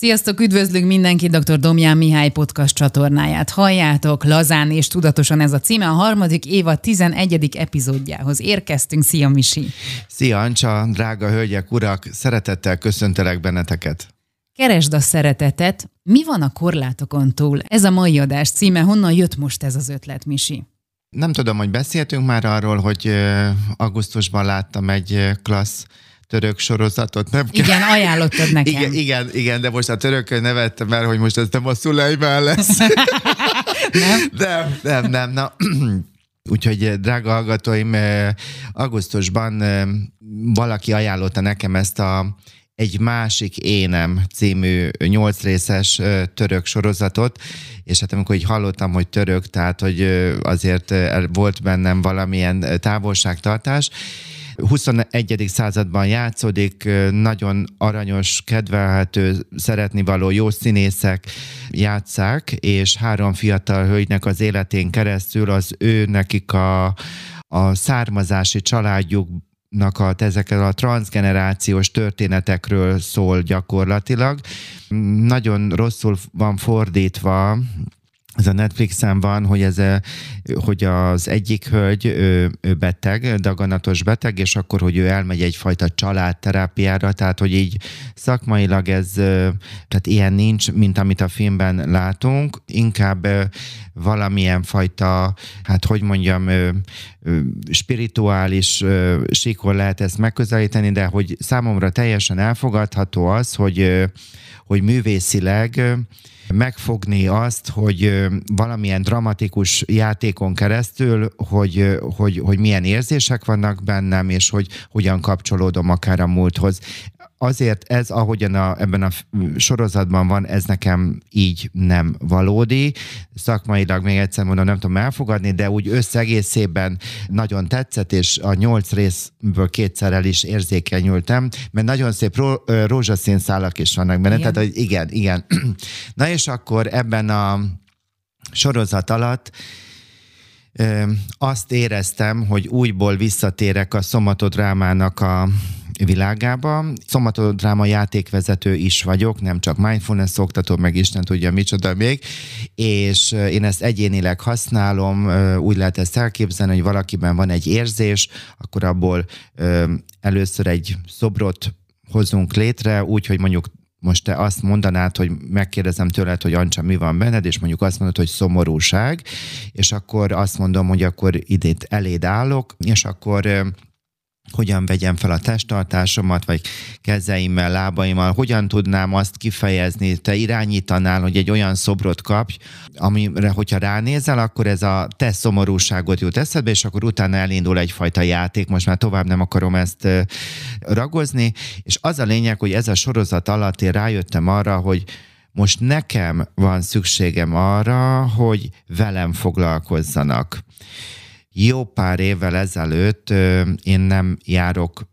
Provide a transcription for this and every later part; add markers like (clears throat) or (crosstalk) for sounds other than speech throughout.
Sziasztok, üdvözlünk mindenki dr. Domján Mihály podcast csatornáját. Halljátok, lazán és tudatosan ez a címe. A harmadik éva 11. epizódjához érkeztünk. Szia, Misi! Szia, Ancsa, drága hölgyek, urak! Szeretettel köszöntelek benneteket! Keresd a szeretetet. Mi van a korlátokon túl? Ez a mai adás címe. Honnan jött most ez az ötlet, Misi? Nem tudom, hogy beszéltünk már arról, hogy augusztusban láttam egy klassz török sorozatot. Nem kell. Igen, ajánlottad nekem. Igen, igen, igen, de most a törökön nevettem el, hogy most ez nem a Szulejmán lesz. (laughs) nem? Nem, nem, nem. Na, (clears throat) Úgyhogy, drága hallgatóim, augusztusban valaki ajánlotta nekem ezt a egy másik énem című nyolc részes török sorozatot, és hát amikor így hallottam, hogy török, tehát hogy azért volt bennem valamilyen távolságtartás, 21. században játszódik, nagyon aranyos, kedvelhető, szeretni való jó színészek játszák, és három fiatal hölgynek az életén keresztül az ő nekik a, a származási családjuk a, ezekkel a transgenerációs történetekről szól gyakorlatilag. Nagyon rosszul van fordítva ez a Netflixen van, hogy, ez, hogy az egyik hölgy ő, ő beteg, daganatos beteg, és akkor, hogy ő elmegy egyfajta családterápiára, tehát, hogy így szakmailag ez, tehát ilyen nincs, mint amit a filmben látunk, inkább valamilyen fajta, hát hogy mondjam, spirituális síkon lehet ezt megközelíteni, de hogy számomra teljesen elfogadható az, hogy, hogy művészileg megfogni azt, hogy valamilyen dramatikus játékon keresztül, hogy, hogy, hogy milyen érzések vannak bennem, és hogy hogyan kapcsolódom akár a múlthoz azért ez, ahogyan a, ebben a sorozatban van, ez nekem így nem valódi. Szakmailag még egyszer mondom, nem tudom elfogadni, de úgy összegészében nagyon tetszett, és a nyolc részből kétszer el is érzékenyültem, mert nagyon szép ró, rózsaszín szálak is vannak benne, igen. tehát hogy igen, igen. (clears throat) Na és akkor ebben a sorozat alatt azt éreztem, hogy újból visszatérek a szomatodrámának a világába. Szomatodráma játékvezető is vagyok, nem csak mindfulness oktató, meg Isten tudja micsoda még, és én ezt egyénileg használom, úgy lehet ezt elképzelni, hogy valakiben van egy érzés, akkor abból először egy szobrot hozunk létre, úgy, hogy mondjuk most te azt mondanád, hogy megkérdezem tőled, hogy Ancsa, mi van benned, és mondjuk azt mondod, hogy szomorúság, és akkor azt mondom, hogy akkor idét eléd állok, és akkor hogyan vegyem fel a testtartásomat, vagy kezeimmel, lábaimmal, hogyan tudnám azt kifejezni, te irányítanál, hogy egy olyan szobrot kapj, amire, hogyha ránézel, akkor ez a te szomorúságot jut eszedbe, és akkor utána elindul egyfajta játék, most már tovább nem akarom ezt ragozni, és az a lényeg, hogy ez a sorozat alatt én rájöttem arra, hogy most nekem van szükségem arra, hogy velem foglalkozzanak jó pár évvel ezelőtt én nem járok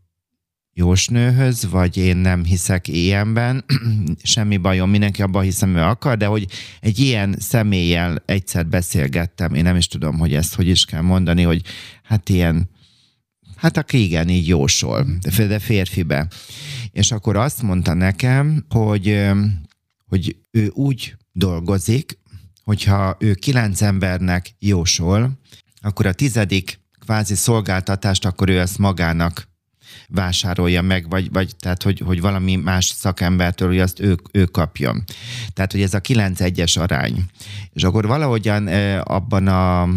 jósnőhöz, vagy én nem hiszek ilyenben, (clears throat) semmi bajom, mindenki abban hiszem, ő akar, de hogy egy ilyen személlyel egyszer beszélgettem, én nem is tudom, hogy ezt hogy is kell mondani, hogy hát ilyen, hát aki igen, így jósol, de férfibe. És akkor azt mondta nekem, hogy, hogy ő úgy dolgozik, hogyha ő kilenc embernek jósol, akkor a tizedik kvázi szolgáltatást, akkor ő ezt magának vásárolja meg, vagy, vagy tehát, hogy, hogy valami más szakembertől, hogy azt ő, ő kapjon. Tehát, hogy ez a 9-1-es arány. És akkor valahogyan abban a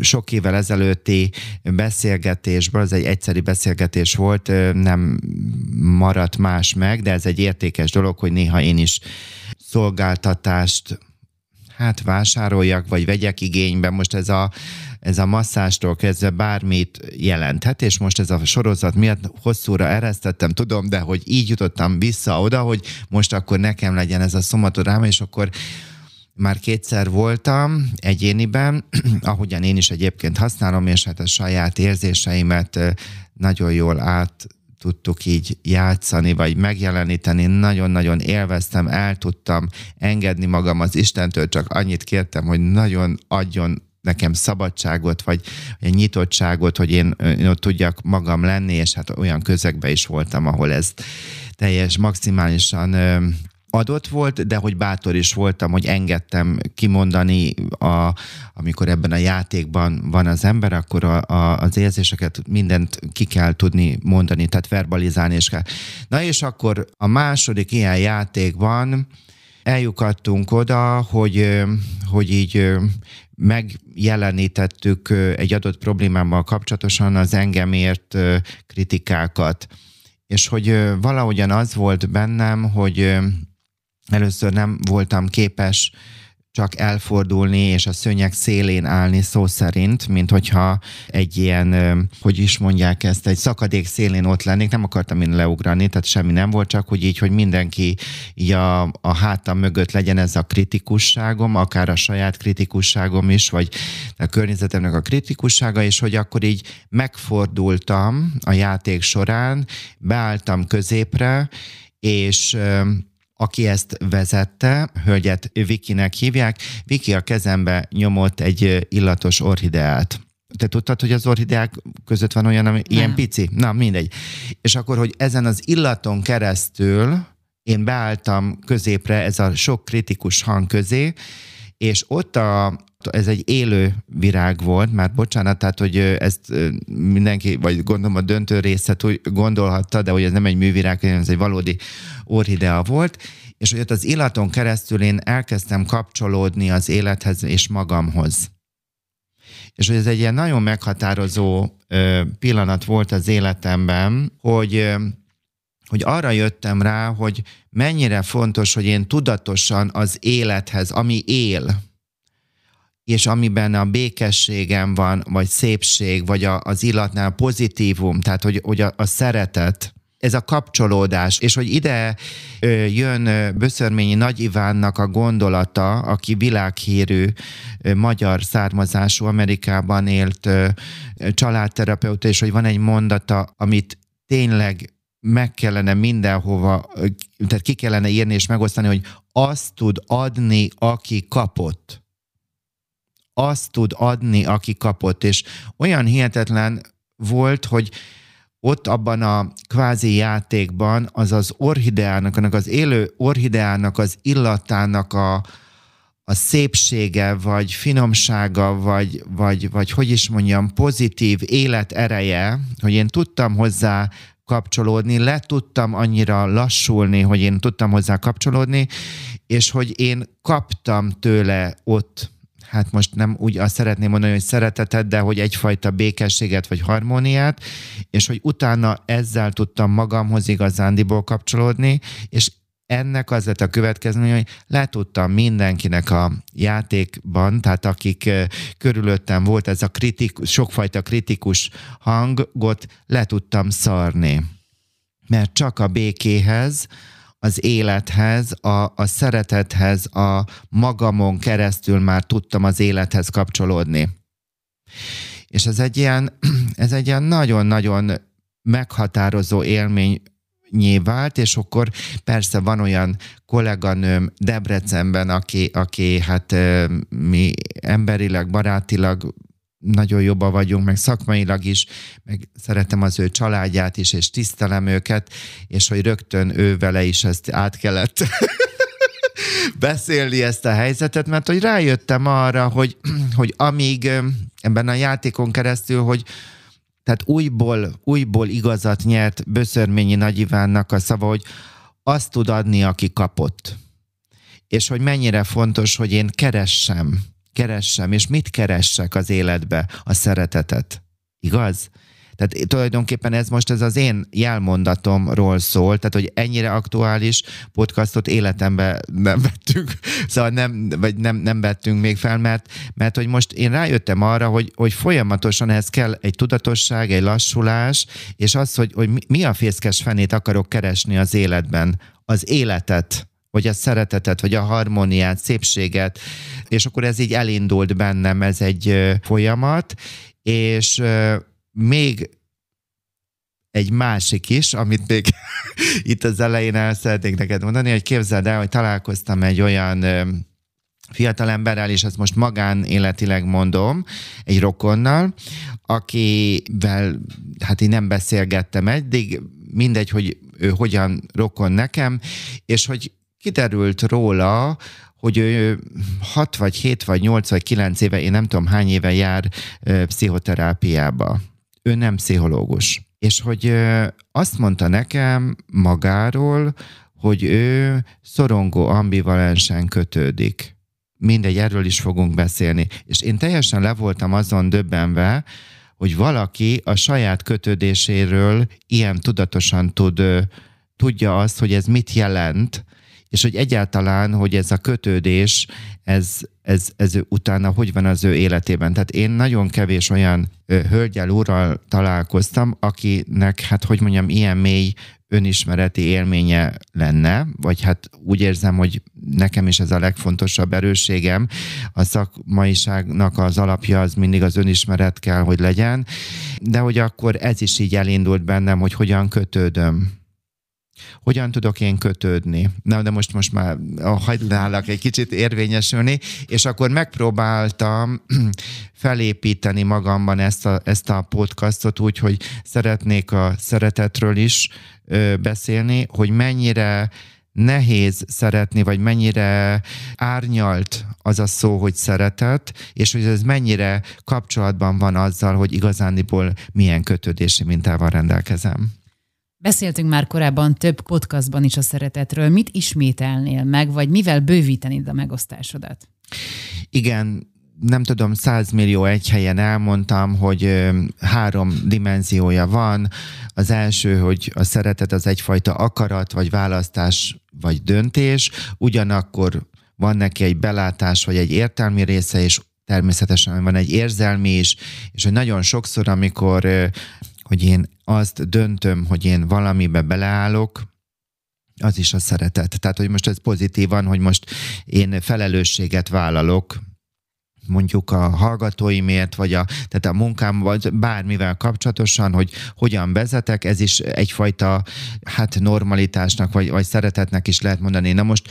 sok évvel ezelőtti beszélgetésben, az egy egyszeri beszélgetés volt, nem maradt más meg, de ez egy értékes dolog, hogy néha én is szolgáltatást hát vásároljak, vagy vegyek igénybe. Most ez a ez a masszástól kezdve bármit jelenthet, és most ez a sorozat miatt hosszúra eresztettem, tudom, de hogy így jutottam vissza oda, hogy most akkor nekem legyen ez a szomatodráma, és akkor már kétszer voltam egyéniben, (clears throat) ahogyan én is egyébként használom, és hát a saját érzéseimet nagyon jól át tudtuk így játszani, vagy megjeleníteni. Nagyon-nagyon élveztem, el tudtam engedni magam az Istentől, csak annyit kértem, hogy nagyon adjon nekem szabadságot, vagy egy nyitottságot, hogy én, én ott tudjak magam lenni, és hát olyan közegben is voltam, ahol ez teljes, maximálisan adott volt, de hogy bátor is voltam, hogy engedtem kimondani, a, amikor ebben a játékban van az ember, akkor a, a, az érzéseket mindent ki kell tudni mondani, tehát verbalizálni is kell. Na és akkor a második ilyen játékban eljukadtunk oda, hogy, hogy így megjelenítettük egy adott problémával kapcsolatosan az engemért kritikákat. És hogy valahogyan az volt bennem, hogy először nem voltam képes csak elfordulni és a szőnyeg szélén állni szó szerint, mint hogyha egy ilyen, hogy is mondják ezt, egy szakadék szélén ott lennék, nem akartam én leugrani, tehát semmi nem volt, csak hogy így, hogy mindenki így a, a hátam mögött legyen ez a kritikusságom, akár a saját kritikusságom is, vagy a környezetemnek a kritikussága, és hogy akkor így megfordultam a játék során, beálltam középre, és aki ezt vezette, hölgyet Vikinek hívják, Viki a kezembe nyomott egy illatos orhideát. Te tudtad, hogy az orhideák között van olyan, ami Nem. ilyen pici? Na, mindegy. És akkor, hogy ezen az illaton keresztül én beálltam középre, ez a sok kritikus hang közé, és ott a, ez egy élő virág volt, már bocsánat, tehát, hogy ezt mindenki, vagy gondolom a döntő részet úgy gondolhatta, de hogy ez nem egy művirág, hanem ez egy valódi orhidea volt, és hogy ott az illaton keresztül én elkezdtem kapcsolódni az élethez és magamhoz. És hogy ez egy ilyen nagyon meghatározó pillanat volt az életemben, hogy hogy arra jöttem rá, hogy mennyire fontos, hogy én tudatosan az élethez, ami él, és amiben a békességem van, vagy szépség, vagy a, az illatnál pozitívum, tehát hogy, hogy a, a szeretet, ez a kapcsolódás, és hogy ide ö, jön Böszörményi Nagy Ivánnak a gondolata, aki világhírű ö, magyar származású Amerikában élt ö, családterapeuta, és hogy van egy mondata, amit tényleg meg kellene mindenhova, tehát ki kellene írni és megosztani, hogy azt tud adni, aki kapott. Azt tud adni, aki kapott. És olyan hihetetlen volt, hogy ott abban a kvázi játékban az az orhideának, annak az élő orhideának az illatának a, a szépsége, vagy finomsága, vagy, vagy, vagy hogy is mondjam, pozitív életereje, hogy én tudtam hozzá kapcsolódni, le tudtam annyira lassulni, hogy én tudtam hozzá kapcsolódni, és hogy én kaptam tőle ott, hát most nem úgy azt szeretném mondani, hogy szeretetet, de hogy egyfajta békességet vagy harmóniát, és hogy utána ezzel tudtam magamhoz igazándiból kapcsolódni, és ennek az lett a következménye, hogy letudtam mindenkinek a játékban, tehát akik körülöttem volt ez a kritikus, sokfajta kritikus hangot, le tudtam szarni. Mert csak a békéhez, az élethez, a, a szeretethez, a magamon keresztül már tudtam az élethez kapcsolódni. És ez egy ilyen, (clears throat) ez egy ilyen nagyon-nagyon meghatározó élmény vált, és akkor persze van olyan kolléganőm Debrecenben, aki, aki hát mi emberileg, barátilag nagyon jobban vagyunk, meg szakmailag is, meg szeretem az ő családját is, és tisztelem őket, és hogy rögtön ő vele is ezt át kellett (laughs) beszélni ezt a helyzetet, mert hogy rájöttem arra, hogy, (clears throat) hogy amíg ebben a játékon keresztül, hogy tehát újból, újból igazat nyert Böszörményi Nagy Ivánnak a szava, hogy azt tud adni, aki kapott. És hogy mennyire fontos, hogy én keressem, keressem, és mit keressek az életbe? A szeretetet. Igaz? Tehát tulajdonképpen ez most ez az én jelmondatomról szól, tehát hogy ennyire aktuális podcastot életemben nem vettünk, szóval nem, vagy nem, nem vettünk még fel, mert, mert hogy most én rájöttem arra, hogy, hogy folyamatosan ez kell egy tudatosság, egy lassulás, és az, hogy, hogy mi a fészkes fenét akarok keresni az életben, az életet, vagy a szeretetet, vagy a harmóniát, szépséget, és akkor ez így elindult bennem, ez egy folyamat, és még egy másik is, amit még (laughs) itt az elején el szeretnék neked mondani, hogy képzeld el, hogy találkoztam egy olyan fiatal emberrel, és ezt most magánéletileg mondom, egy rokonnal, akivel hát én nem beszélgettem eddig, mindegy, hogy ő hogyan rokon nekem, és hogy kiderült róla, hogy ő 6 vagy 7 vagy 8 vagy 9 éve, én nem tudom hány éve jár pszichoterápiába. Ő nem pszichológus. És hogy azt mondta nekem magáról, hogy ő szorongó ambivalensen kötődik. Mindegy, erről is fogunk beszélni. És én teljesen le voltam azon döbbenve, hogy valaki a saját kötődéséről ilyen tudatosan tud, tudja azt, hogy ez mit jelent, és hogy egyáltalán, hogy ez a kötődés, ez, ez, ez utána hogy van az ő életében. Tehát én nagyon kevés olyan hölgyel, úrral találkoztam, akinek, hát hogy mondjam, ilyen mély önismereti élménye lenne, vagy hát úgy érzem, hogy nekem is ez a legfontosabb erősségem. A szakmaiságnak az alapja az mindig az önismeret kell, hogy legyen, de hogy akkor ez is így elindult bennem, hogy hogyan kötődöm hogyan tudok én kötődni? Na, de most, most már hagynálak egy kicsit érvényesülni, és akkor megpróbáltam (clears throat) felépíteni magamban ezt a, ezt a podcastot úgy, hogy szeretnék a szeretetről is ö, beszélni, hogy mennyire nehéz szeretni, vagy mennyire árnyalt az a szó, hogy szeretet, és hogy ez mennyire kapcsolatban van azzal, hogy igazándiból milyen kötődési mintával rendelkezem. Beszéltünk már korábban több podcastban is a szeretetről. Mit ismételnél meg, vagy mivel bővítenéd a megosztásodat? Igen, nem tudom, százmillió egy helyen elmondtam, hogy három dimenziója van. Az első, hogy a szeretet az egyfajta akarat, vagy választás, vagy döntés. Ugyanakkor van neki egy belátás, vagy egy értelmi része, és természetesen van egy érzelmi is, és hogy nagyon sokszor, amikor hogy én azt döntöm, hogy én valamibe beleállok, az is a szeretet. Tehát, hogy most ez pozitívan, hogy most én felelősséget vállalok, mondjuk a hallgatóimért, vagy a, tehát a munkám, vagy bármivel kapcsolatosan, hogy hogyan vezetek, ez is egyfajta hát normalitásnak, vagy, vagy szeretetnek is lehet mondani. Na most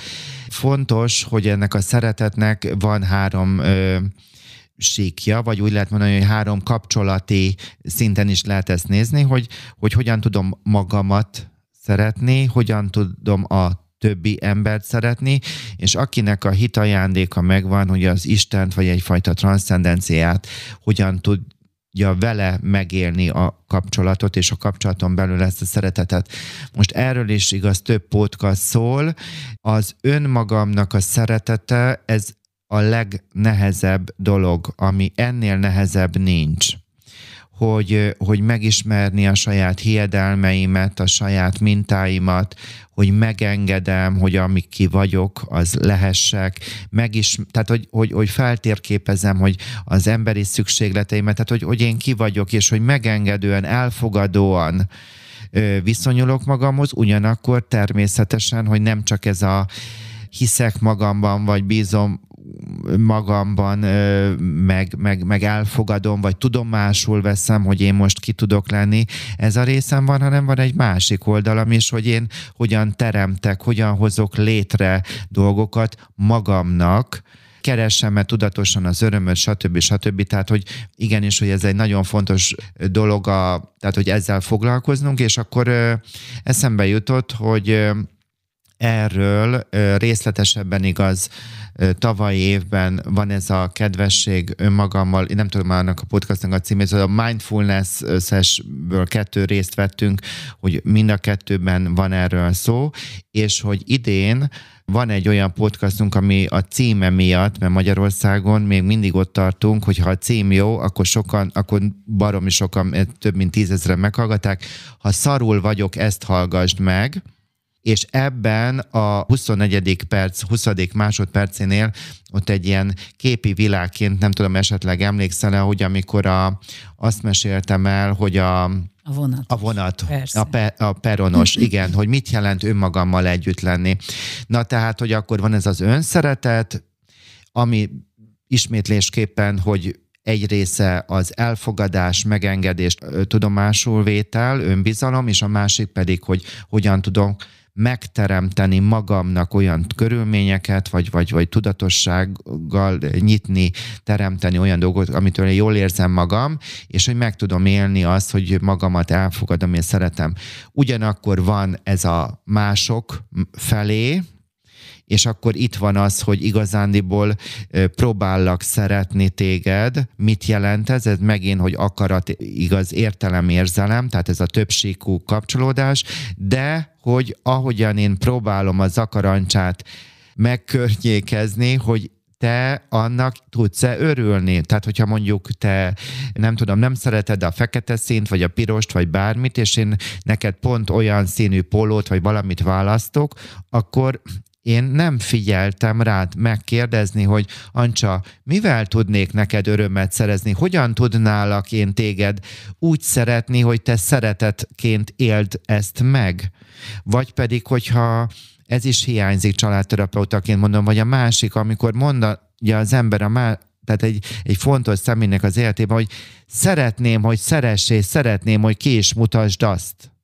fontos, hogy ennek a szeretetnek van három ö, síkja, vagy úgy lehet mondani, hogy három kapcsolati szinten is lehet ezt nézni, hogy, hogy hogyan tudom magamat szeretni, hogyan tudom a többi embert szeretni, és akinek a hitajándéka megvan, hogy az Istent vagy egyfajta transzcendenciát hogyan tudja vele megélni a kapcsolatot, és a kapcsolaton belül ezt a szeretetet. Most erről is igaz, több podcast szól. Az önmagamnak a szeretete, ez a legnehezebb dolog, ami ennél nehezebb nincs. Hogy, hogy megismerni a saját hiedelmeimet, a saját mintáimat, hogy megengedem, hogy amik ki vagyok, az lehessek, megis, tehát hogy, hogy, hogy feltérképezem, hogy az emberi szükségleteimet, tehát hogy, hogy én ki vagyok, és hogy megengedően, elfogadóan viszonyulok magamhoz, ugyanakkor természetesen, hogy nem csak ez a hiszek magamban, vagy bízom magamban meg, meg, meg elfogadom, vagy tudomásul veszem, hogy én most ki tudok lenni. Ez a részem van, hanem van egy másik oldalam is, hogy én hogyan teremtek, hogyan hozok létre dolgokat magamnak, keresem-e tudatosan az örömöt, stb. stb. Tehát, hogy igenis, hogy ez egy nagyon fontos dolog, a, tehát, hogy ezzel foglalkoznunk, és akkor eszembe jutott, hogy erről részletesebben igaz tavaly évben van ez a kedvesség önmagammal, én nem tudom már annak a podcastnak a címét, a mindfulness-esből kettő részt vettünk, hogy mind a kettőben van erről szó, és hogy idén van egy olyan podcastunk, ami a címe miatt, mert Magyarországon még mindig ott tartunk, hogy ha a cím jó, akkor sokan, akkor baromi sokan, több mint tízezren meghallgatták. Ha szarul vagyok, ezt hallgassd meg, és ebben a 24. perc, 20. másodpercénél ott egy ilyen képi világként, nem tudom, esetleg emlékszel-e, hogy amikor a, azt meséltem el, hogy a, a vonat. A vonat, a, pe, a peronos, (laughs) igen, hogy mit jelent önmagammal együtt lenni. Na tehát, hogy akkor van ez az önszeretet, ami ismétlésképpen, hogy egy része az elfogadás, megengedés, tudomásul vétel, önbizalom, és a másik pedig, hogy hogyan tudom megteremteni magamnak olyan körülményeket, vagy, vagy, vagy tudatossággal nyitni, teremteni olyan dolgot, amitől én jól érzem magam, és hogy meg tudom élni azt, hogy magamat elfogadom és szeretem. Ugyanakkor van ez a mások felé, és akkor itt van az, hogy igazándiból próbállak szeretni téged. Mit jelent ez? Ez megint, hogy akarat, igaz, értelem, érzelem, tehát ez a többségú kapcsolódás, de hogy ahogyan én próbálom a zakarancsát megkörnyékezni, hogy te annak tudsz-e örülni? Tehát, hogyha mondjuk te, nem tudom, nem szereted a fekete színt, vagy a pirost, vagy bármit, és én neked pont olyan színű pólót, vagy valamit választok, akkor én nem figyeltem rád megkérdezni, hogy Ancsa, mivel tudnék neked örömet szerezni? Hogyan tudnálak én téged úgy szeretni, hogy te szeretetként éld ezt meg? Vagy pedig, hogyha ez is hiányzik családterapeutaként, mondom, vagy a másik, amikor mondja az ember a má, tehát egy, egy fontos személynek az életében, hogy szeretném, hogy szeress és szeretném, hogy ki is mutasd azt.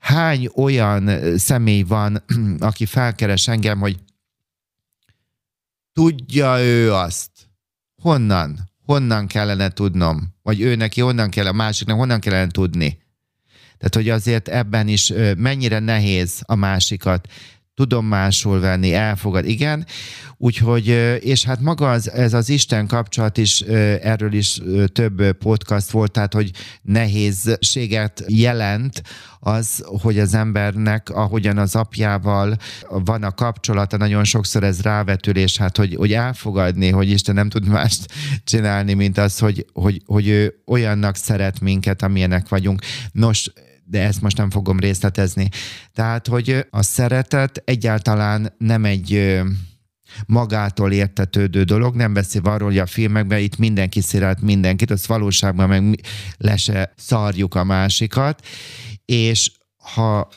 Hány olyan személy van, (clears throat) aki felkeres engem, hogy tudja ő azt? Honnan? Honnan kellene tudnom? Vagy ő neki honnan kell, a másiknak honnan kellene tudni? Tehát, hogy azért ebben is mennyire nehéz a másikat tudomásul venni, elfogad, igen. Úgyhogy, és hát maga az, ez az Isten kapcsolat is, erről is több podcast volt, tehát, hogy nehézséget jelent az, hogy az embernek, ahogyan az apjával van a kapcsolata, nagyon sokszor ez rávetülés, hát, hogy, hogy elfogadni, hogy Isten nem tud mást csinálni, mint az, hogy, hogy, hogy ő olyannak szeret minket, amilyenek vagyunk. Nos, de ezt most nem fogom részletezni. Tehát, hogy a szeretet egyáltalán nem egy magától értetődő dolog, nem beszél arról, hogy a filmekben itt mindenki szeret mindenkit, az valóságban meg le szarjuk a másikat, és ha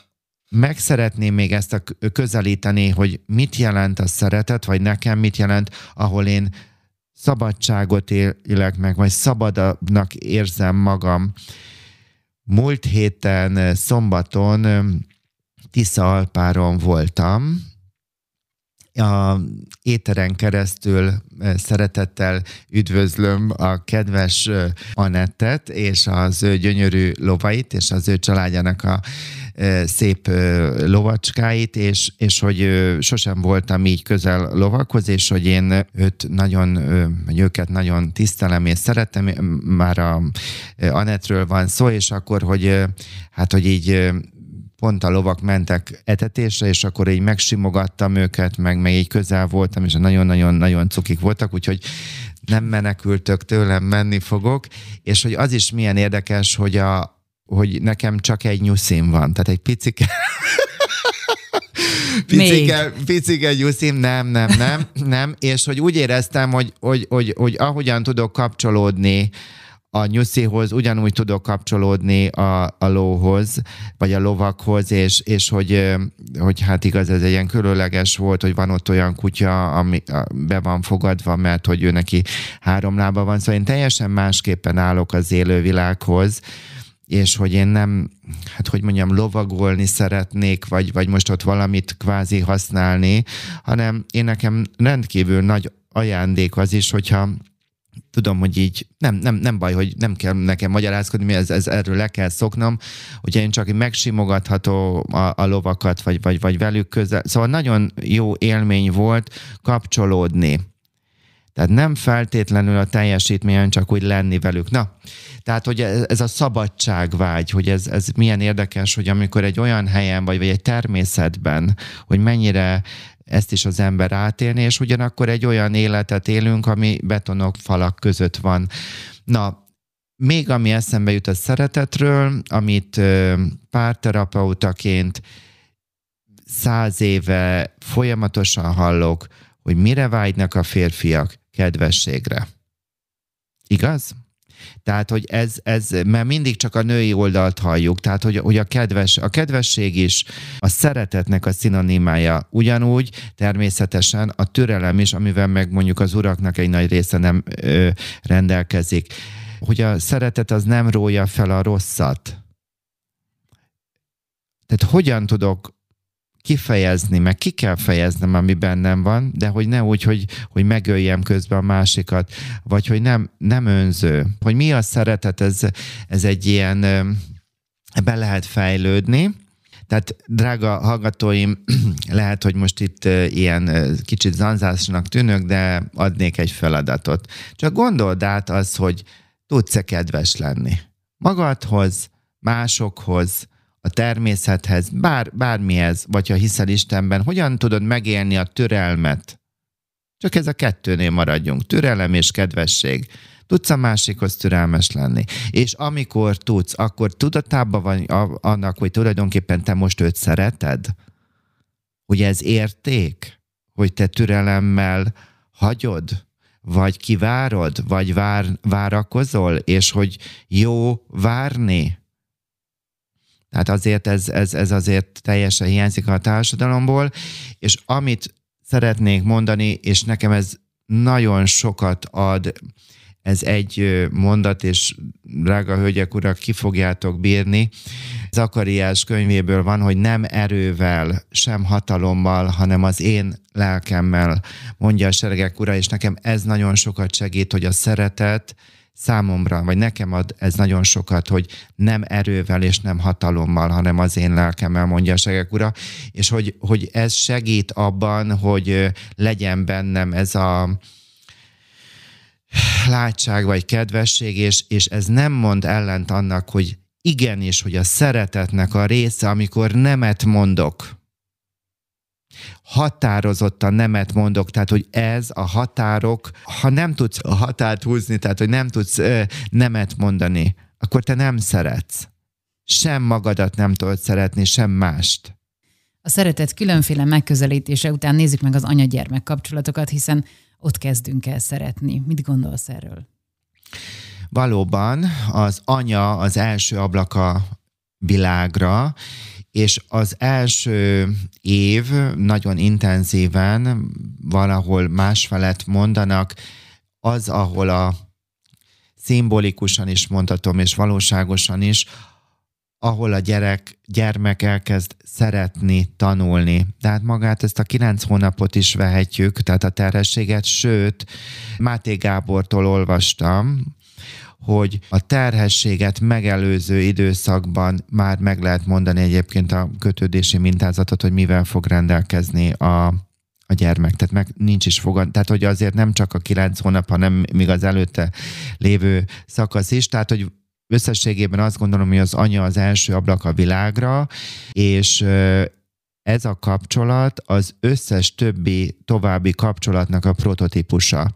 meg szeretném még ezt a közelíteni, hogy mit jelent a szeretet, vagy nekem mit jelent, ahol én szabadságot élek meg, vagy szabadabbnak érzem magam, Múlt héten szombaton Tisza Alpáron voltam, a éteren keresztül szeretettel üdvözlöm a kedves Anettet és az ő gyönyörű lovait, és az ő családjának a szép lovacskáit, és, és hogy sosem voltam így közel lovakhoz, és hogy én őt nagyon, vagy őket nagyon tisztelem és szeretem, már a Anetről van szó, és akkor, hogy hát, hogy így pont a lovak mentek etetésre, és akkor így megsimogattam őket, meg, meg így közel voltam, és nagyon-nagyon-nagyon cukik voltak, úgyhogy nem menekültök tőlem, menni fogok, és hogy az is milyen érdekes, hogy a, hogy nekem csak egy nyuszim van, tehát egy picike... (laughs) picike, picike nyuszim, nem, nem, nem, nem, és hogy úgy éreztem, hogy, hogy, hogy, hogy ahogyan tudok kapcsolódni a nyuszihoz, ugyanúgy tudok kapcsolódni a, a lóhoz, vagy a lovakhoz, és, és hogy, hogy hát igaz, ez egy ilyen különleges volt, hogy van ott olyan kutya, ami be van fogadva, mert hogy ő neki három lába van, szóval én teljesen másképpen állok az élővilághoz, és hogy én nem, hát hogy mondjam, lovagolni szeretnék, vagy, vagy most ott valamit kvázi használni, hanem én nekem rendkívül nagy ajándék az is, hogyha tudom, hogy így nem, nem, nem baj, hogy nem kell nekem magyarázkodni, ez, ez erről le kell szoknom, hogyha én csak megsimogatható a, a lovakat, vagy, vagy, vagy velük közel. Szóval nagyon jó élmény volt kapcsolódni. Tehát nem feltétlenül a teljesítményen csak úgy lenni velük. Na, tehát, hogy ez a szabadságvágy, hogy ez, ez milyen érdekes, hogy amikor egy olyan helyen vagy, vagy egy természetben, hogy mennyire ezt is az ember átélni, és ugyanakkor egy olyan életet élünk, ami betonok, falak között van. Na, még ami eszembe jut a szeretetről, amit párterapeutaként száz éve folyamatosan hallok, hogy mire vágynak a férfiak kedvességre. Igaz? Tehát, hogy ez, ez, mert mindig csak a női oldalt halljuk, tehát, hogy, hogy a, kedves, a kedvesség is a szeretetnek a szinonimája. Ugyanúgy természetesen a türelem is, amivel meg mondjuk az uraknak egy nagy része nem ö, rendelkezik. Hogy a szeretet az nem rója fel a rosszat. Tehát hogyan tudok kifejezni, meg ki kell fejeznem, ami bennem van, de hogy ne úgy, hogy, hogy megöljem közben a másikat, vagy hogy nem, nem önző. Hogy mi a szeretet, ez, ez egy ilyen, be lehet fejlődni, Tehát, drága hallgatóim, (clears throat) lehet, hogy most itt ilyen kicsit zanzásnak tűnök, de adnék egy feladatot. Csak gondold át az, hogy tudsz-e kedves lenni. Magadhoz, másokhoz, a természethez, bár, bármihez, vagy ha hiszel Istenben, hogyan tudod megélni a türelmet? Csak ez a kettőnél maradjunk. Türelem és kedvesség. Tudsz a másikhoz türelmes lenni. És amikor tudsz, akkor tudatában van annak, hogy tulajdonképpen te most őt szereted? Hogy ez érték? Hogy te türelemmel hagyod? Vagy kivárod? Vagy vár, várakozol? És hogy jó várni? Tehát azért ez, ez, ez azért teljesen hiányzik a társadalomból, és amit szeretnék mondani, és nekem ez nagyon sokat ad, ez egy mondat, és drága hölgyek, urak, ki fogjátok bírni. Zakariás könyvéből van, hogy nem erővel, sem hatalommal, hanem az én lelkemmel, mondja a seregek ura, és nekem ez nagyon sokat segít, hogy a szeretet, számomra, vagy nekem ad ez nagyon sokat, hogy nem erővel és nem hatalommal, hanem az én lelkemmel, mondja a segek ura, és hogy, hogy ez segít abban, hogy legyen bennem ez a látság vagy kedvesség, és, és ez nem mond ellent annak, hogy igenis, hogy a szeretetnek a része, amikor nemet mondok, határozottan nemet mondok, tehát hogy ez a határok, ha nem tudsz a határt húzni, tehát hogy nem tudsz ö, nemet mondani, akkor te nem szeretsz. Sem magadat nem tudod szeretni, sem mást. A szeretet különféle megközelítése után nézzük meg az anya-gyermek kapcsolatokat, hiszen ott kezdünk el szeretni. Mit gondolsz erről? Valóban az anya az első ablaka világra, és az első év nagyon intenzíven valahol másfelett mondanak, az, ahol a szimbolikusan is mondhatom, és valóságosan is, ahol a gyerek, gyermek elkezd szeretni, tanulni. Tehát magát ezt a kilenc hónapot is vehetjük, tehát a terhességet, sőt, Máté Gábortól olvastam, hogy a terhességet megelőző időszakban már meg lehet mondani egyébként a kötődési mintázatot, hogy mivel fog rendelkezni a, a gyermek. Tehát meg nincs is fogad. Tehát, hogy azért nem csak a kilenc hónap, hanem még az előtte lévő szakasz is. Tehát, hogy összességében azt gondolom, hogy az anya az első ablak a világra, és ez a kapcsolat az összes többi további kapcsolatnak a prototípusa.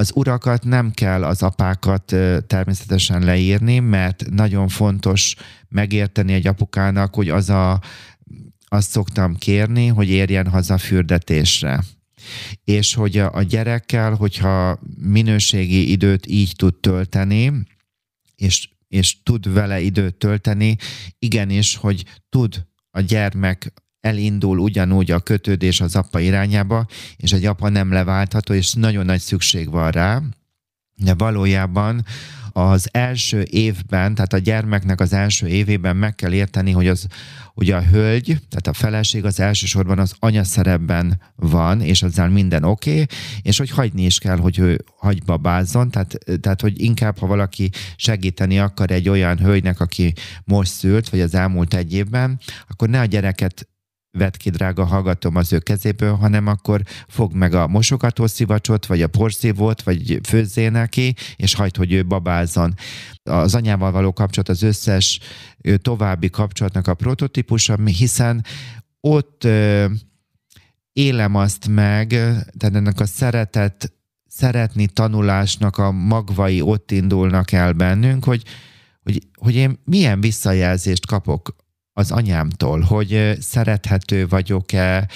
Az urakat nem kell az apákat természetesen leírni, mert nagyon fontos megérteni egy apukának, hogy az a, azt szoktam kérni, hogy érjen haza fürdetésre. És hogy a, gyerekkel, hogyha minőségi időt így tud tölteni, és, és tud vele időt tölteni, igenis, hogy tud a gyermek elindul ugyanúgy a kötődés az apa irányába, és egy apa nem leváltható, és nagyon nagy szükség van rá, de valójában az első évben, tehát a gyermeknek az első évében meg kell érteni, hogy, az, hogy a hölgy, tehát a feleség az elsősorban az anyaszerepben van, és azzal minden oké, okay, és hogy hagyni is kell, hogy ő babázzon, tehát, tehát hogy inkább, ha valaki segíteni akar egy olyan hölgynek, aki most szült, vagy az elmúlt egy évben, akkor ne a gyereket vett ki, drága hallgatom az ő kezéből, hanem akkor fog meg a mosogatószivacsot, vagy a porszívót, vagy főzzé neki, és hagyd, hogy ő babázzon. Az anyával való kapcsolat az összes további kapcsolatnak a prototípusa, hiszen ott élem azt meg, tehát ennek a szeretet, szeretni tanulásnak a magvai ott indulnak el bennünk, hogy, hogy, hogy én milyen visszajelzést kapok az anyámtól, hogy szerethető vagyok-e,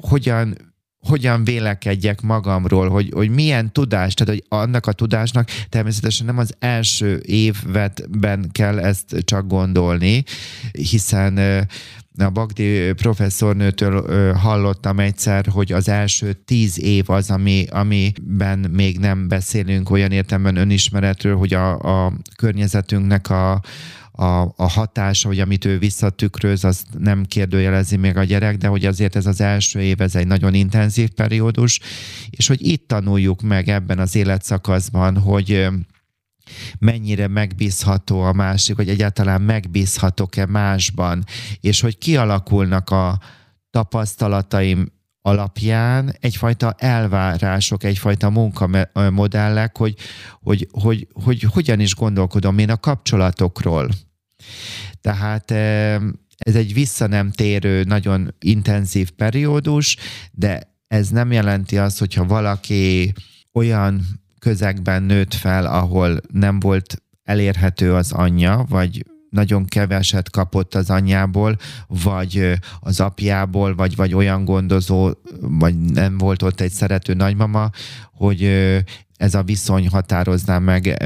hogyan hogyan vélekedjek magamról, hogy, hogy milyen tudás, tehát hogy annak a tudásnak természetesen nem az első évben kell ezt csak gondolni, hiszen a Bagdi professzornőtől hallottam egyszer, hogy az első tíz év az, ami, amiben még nem beszélünk olyan értelemben önismeretről, hogy a, a környezetünknek a, a, a hatása, hogy amit ő visszatükröz, az nem kérdőjelezi még a gyerek, de hogy azért ez az első év, ez egy nagyon intenzív periódus, és hogy itt tanuljuk meg ebben az életszakaszban, hogy mennyire megbízható a másik, vagy egyáltalán megbízhatok-e másban, és hogy kialakulnak a tapasztalataim alapján egyfajta elvárások, egyfajta munkamodellek, hogy, hogy, hogy, hogy hogyan is gondolkodom én a kapcsolatokról. Tehát ez egy vissza nem térő, nagyon intenzív periódus, de ez nem jelenti azt, hogyha valaki olyan közegben nőtt fel, ahol nem volt elérhető az anyja, vagy nagyon keveset kapott az anyjából, vagy az apjából, vagy, vagy olyan gondozó, vagy nem volt ott egy szerető nagymama, hogy ez a viszony határozná meg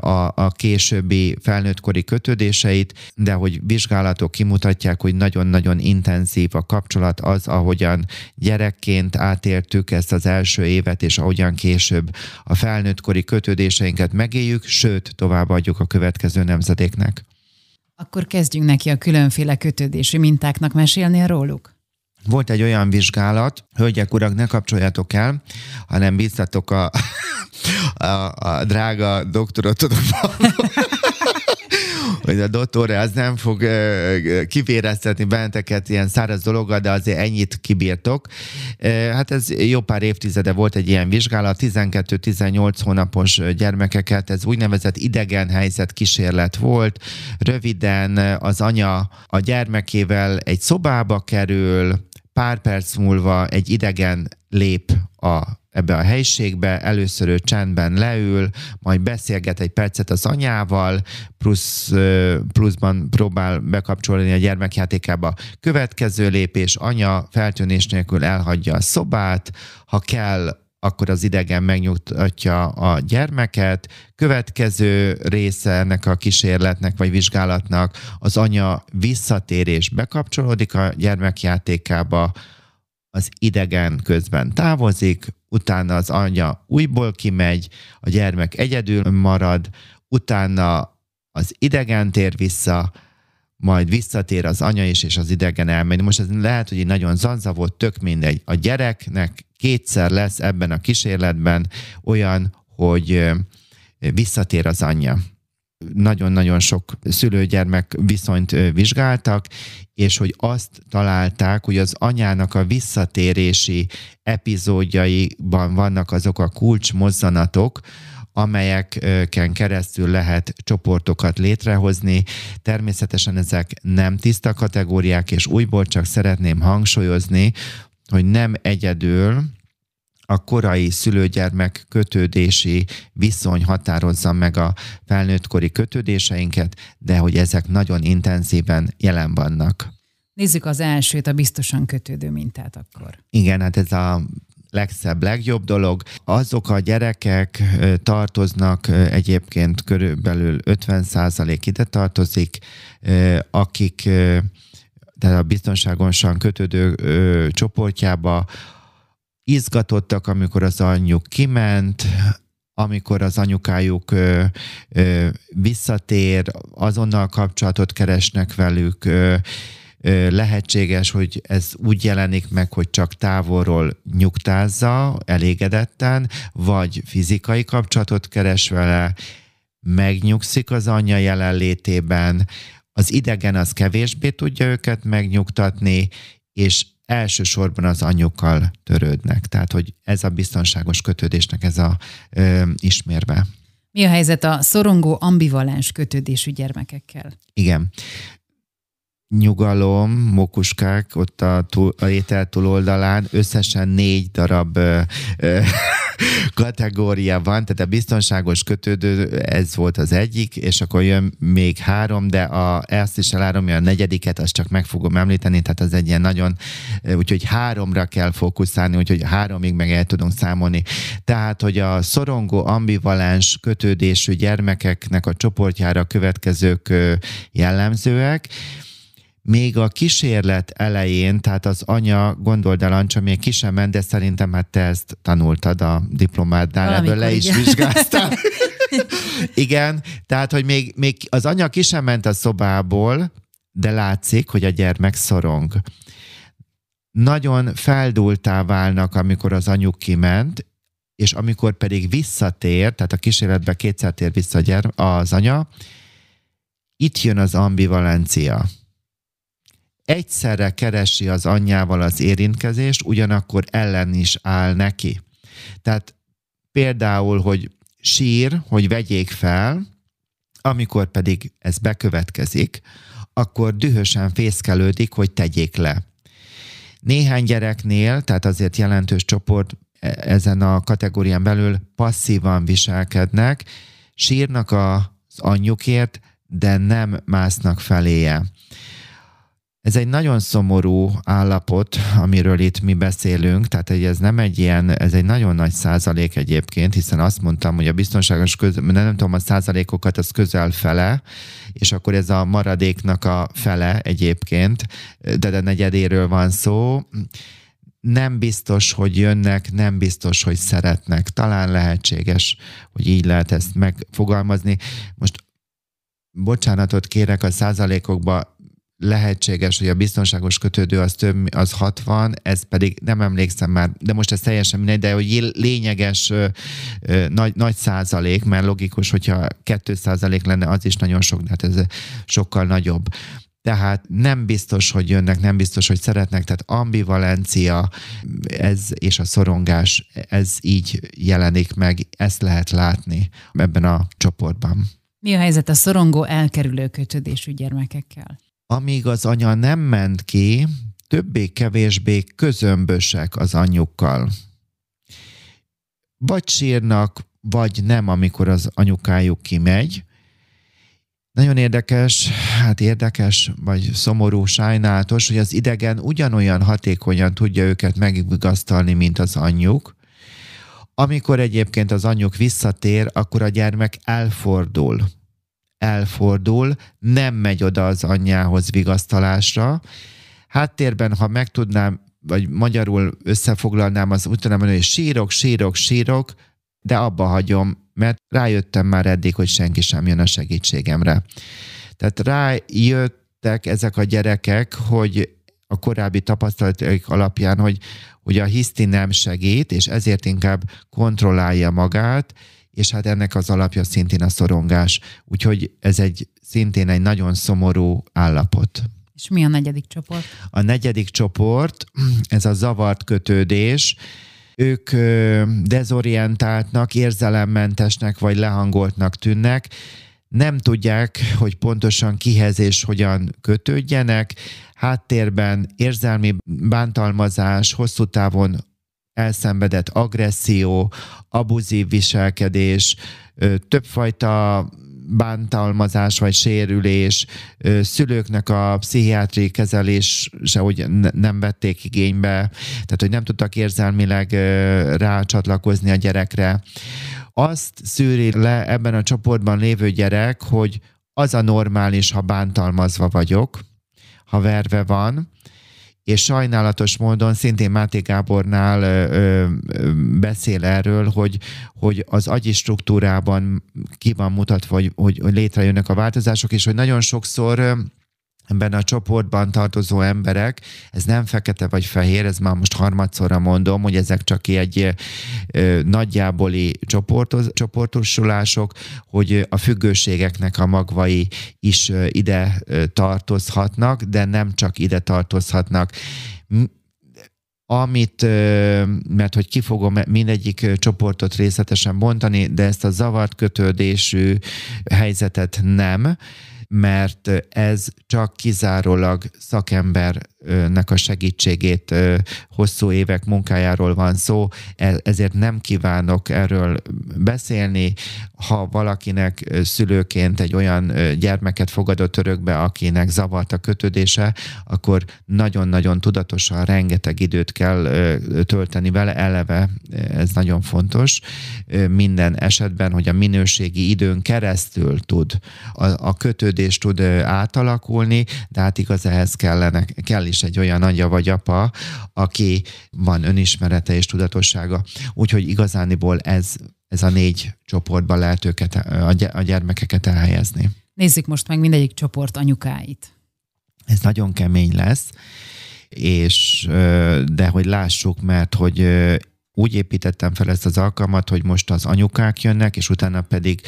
a, a későbbi felnőttkori kötődéseit, de hogy vizsgálatok kimutatják, hogy nagyon-nagyon intenzív a kapcsolat az, ahogyan gyerekként átértük ezt az első évet, és ahogyan később a felnőttkori kötődéseinket megéljük, sőt, továbbadjuk a következő nemzedéknek. Akkor kezdjünk neki a különféle kötődési mintáknak mesélni róluk. Volt egy olyan vizsgálat, hölgyek, urak, ne kapcsoljatok el, hanem bíztatok a, (laughs) a, a drága doktoratot hogy a dottore az nem fog kivéreztetni benneteket ilyen száraz dologgal, de azért ennyit kibírtok. Hát ez jó pár évtizede volt egy ilyen vizsgálat, 12-18 hónapos gyermekeket, ez úgynevezett idegen helyzet kísérlet volt. Röviden az anya a gyermekével egy szobába kerül, pár perc múlva egy idegen lép a, ebbe a helyiségbe, először ő csendben leül, majd beszélget egy percet az anyával, plusz, pluszban próbál bekapcsolni a gyermekjátékába. Következő lépés, anya feltűnés nélkül elhagyja a szobát, ha kell, akkor az idegen megnyugtatja a gyermeket. Következő része ennek a kísérletnek vagy vizsgálatnak az anya visszatérés bekapcsolódik a gyermekjátékába, az idegen közben távozik, utána az anya újból kimegy, a gyermek egyedül marad, utána az idegen tér vissza, majd visszatér az anya is, és az idegen elmegy. Most ez lehet, hogy nagyon zanza volt, tök mindegy. A gyereknek kétszer lesz ebben a kísérletben olyan, hogy visszatér az anyja. Nagyon-nagyon sok szülőgyermek viszonyt vizsgáltak, és hogy azt találták, hogy az anyának a visszatérési epizódjaiban vannak azok a kulcsmozzanatok, amelyeken keresztül lehet csoportokat létrehozni. Természetesen ezek nem tiszta kategóriák, és újból csak szeretném hangsúlyozni, hogy nem egyedül a korai szülőgyermek kötődési viszony határozza meg a felnőttkori kötődéseinket, de hogy ezek nagyon intenzíven jelen vannak. Nézzük az elsőt, a biztosan kötődő mintát akkor. Igen, hát ez a legszebb, legjobb dolog. Azok a gyerekek tartoznak egyébként körülbelül 50% ide tartozik, akik tehát a biztonságosan kötődő csoportjába izgatottak, amikor az anyjuk kiment, amikor az anyukájuk ö, ö, visszatér, azonnal kapcsolatot keresnek velük, ö, lehetséges, hogy ez úgy jelenik meg, hogy csak távolról nyugtázza, elégedetten, vagy fizikai kapcsolatot keres vele, megnyugszik az anyja jelenlétében, az idegen az kevésbé tudja őket megnyugtatni, és elsősorban az anyukkal törődnek. Tehát, hogy ez a biztonságos kötődésnek ez a ö, ismérve. Mi a helyzet a szorongó ambivalens kötődésű gyermekekkel? Igen. Nyugalom, mokuskák ott a, túl, a étel túloldalán összesen négy darab ö, ö, (laughs) kategória van, tehát a biztonságos kötődő, ez volt az egyik, és akkor jön még három, de a, ezt is elárom, a negyediket, azt csak meg fogom említeni, tehát az egy ilyen nagyon, úgyhogy háromra kell fókuszálni, úgyhogy háromig meg el tudunk számolni. Tehát, hogy a szorongó, ambivalens kötődésű gyermekeknek a csoportjára következők jellemzőek, még a kísérlet elején, tehát az anya, gondold el, Ancsa, még ki sem ment, de szerintem hát te ezt tanultad a diplomádnál, Valamikor ebből le is igen. vizsgáztál. (laughs) igen, tehát, hogy még, még az anya ki sem ment a szobából, de látszik, hogy a gyermek szorong. Nagyon feldultá válnak, amikor az anyuk kiment, és amikor pedig visszatér, tehát a kísérletbe kétszer tér vissza az anya, itt jön az ambivalencia. Egyszerre keresi az anyjával az érintkezést, ugyanakkor ellen is áll neki. Tehát például, hogy sír, hogy vegyék fel, amikor pedig ez bekövetkezik, akkor dühösen fészkelődik, hogy tegyék le. Néhány gyereknél, tehát azért jelentős csoport e- ezen a kategórián belül passzívan viselkednek, sírnak az anyjukért, de nem másznak feléje. Ez egy nagyon szomorú állapot, amiről itt mi beszélünk, tehát ez nem egy ilyen, ez egy nagyon nagy százalék egyébként, hiszen azt mondtam, hogy a biztonságos közel, nem tudom a százalékokat, az közel fele, és akkor ez a maradéknak a fele egyébként, de a negyedéről van szó nem biztos, hogy jönnek, nem biztos, hogy szeretnek. Talán lehetséges, hogy így lehet ezt megfogalmazni. Most bocsánatot kérek a százalékokba, lehetséges, hogy a biztonságos kötődő az több, az 60, ez pedig nem emlékszem már, de most ez teljesen mindegy, de hogy lényeges ö, ö, nagy, nagy százalék, mert logikus, hogyha 2 százalék lenne, az is nagyon sok, de hát ez sokkal nagyobb. Tehát nem biztos, hogy jönnek, nem biztos, hogy szeretnek, tehát ambivalencia ez és a szorongás, ez így jelenik meg, ezt lehet látni ebben a csoportban. Mi a helyzet a szorongó elkerülő kötődésű gyermekekkel? Amíg az anya nem ment ki, többé-kevésbé közömbösek az anyukkal. Vagy sírnak, vagy nem, amikor az anyukájuk kimegy. Nagyon érdekes, hát érdekes, vagy szomorú, sajnálatos, hogy az idegen ugyanolyan hatékonyan tudja őket megvigasztalni, mint az anyjuk. Amikor egyébként az anyjuk visszatér, akkor a gyermek elfordul elfordul, nem megy oda az anyjához vigasztalásra. Háttérben, ha meg tudnám, vagy magyarul összefoglalnám, az úgy tudnám mondani, hogy sírok, sírok, sírok, de abba hagyom, mert rájöttem már eddig, hogy senki sem jön a segítségemre. Tehát rájöttek ezek a gyerekek, hogy a korábbi tapasztalatok alapján, hogy, hogy a hiszti nem segít, és ezért inkább kontrollálja magát, és hát ennek az alapja szintén a szorongás. Úgyhogy ez egy szintén egy nagyon szomorú állapot. És mi a negyedik csoport? A negyedik csoport, ez a zavart kötődés, ők dezorientáltnak, érzelemmentesnek vagy lehangoltnak tűnnek, nem tudják, hogy pontosan kihez és hogyan kötődjenek, háttérben érzelmi bántalmazás, hosszú távon elszenvedett agresszió, abuzív viselkedés, többfajta bántalmazás vagy sérülés, szülőknek a pszichiátriai kezelése, hogy nem vették igénybe, tehát hogy nem tudtak érzelmileg rácsatlakozni a gyerekre. Azt szűri le ebben a csoportban lévő gyerek, hogy az a normális, ha bántalmazva vagyok, ha verve van, és sajnálatos módon szintén Máté Gábornál ö, ö, beszél erről, hogy, hogy az agyi struktúrában ki van mutatva, hogy, hogy, hogy létrejönnek a változások, és hogy nagyon sokszor ebben a csoportban tartozó emberek, ez nem fekete vagy fehér, ez már most harmadszorra mondom, hogy ezek csak egy ö, nagyjáboli csoportos, csoportosulások, hogy a függőségeknek a magvai is ide tartozhatnak, de nem csak ide tartozhatnak. Amit, mert hogy ki fogom mindegyik csoportot részletesen mondani, de ezt a zavart kötődésű helyzetet nem, mert ez csak kizárólag szakembernek a segítségét, hosszú évek munkájáról van szó, e, ezért nem kívánok erről beszélni. Ha valakinek szülőként egy olyan gyermeket fogadott örökbe, akinek zavart a kötődése, akkor nagyon-nagyon tudatosan rengeteg időt kell tölteni vele, eleve ez nagyon fontos minden esetben, hogy a minőségi időn keresztül tud a, a kötődés tud átalakulni, de hát igaz ehhez kellene, kell is egy olyan anyja vagy apa, aki van önismerete és tudatossága. Úgyhogy igazániból ez, ez a négy csoportba lehet őket, a gyermekeket elhelyezni. Nézzük most meg mindegyik csoport anyukáit. Ez nagyon kemény lesz, és de hogy lássuk, mert hogy úgy építettem fel ezt az alkalmat, hogy most az anyukák jönnek, és utána pedig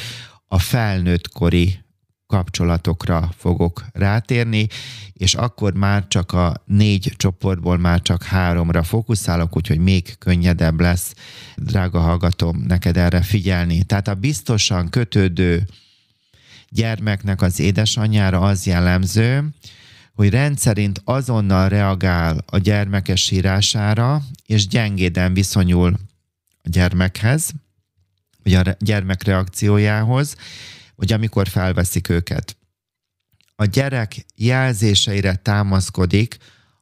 a felnőtt kori kapcsolatokra fogok rátérni, és akkor már csak a négy csoportból már csak háromra fókuszálok, úgyhogy még könnyedebb lesz, drága hallgatom, neked erre figyelni. Tehát a biztosan kötődő gyermeknek az édesanyjára az jellemző, hogy rendszerint azonnal reagál a gyermekes sírására, és gyengéden viszonyul a gyermekhez, vagy a gyermek reakciójához, vagy amikor felveszik őket. A gyerek jelzéseire támaszkodik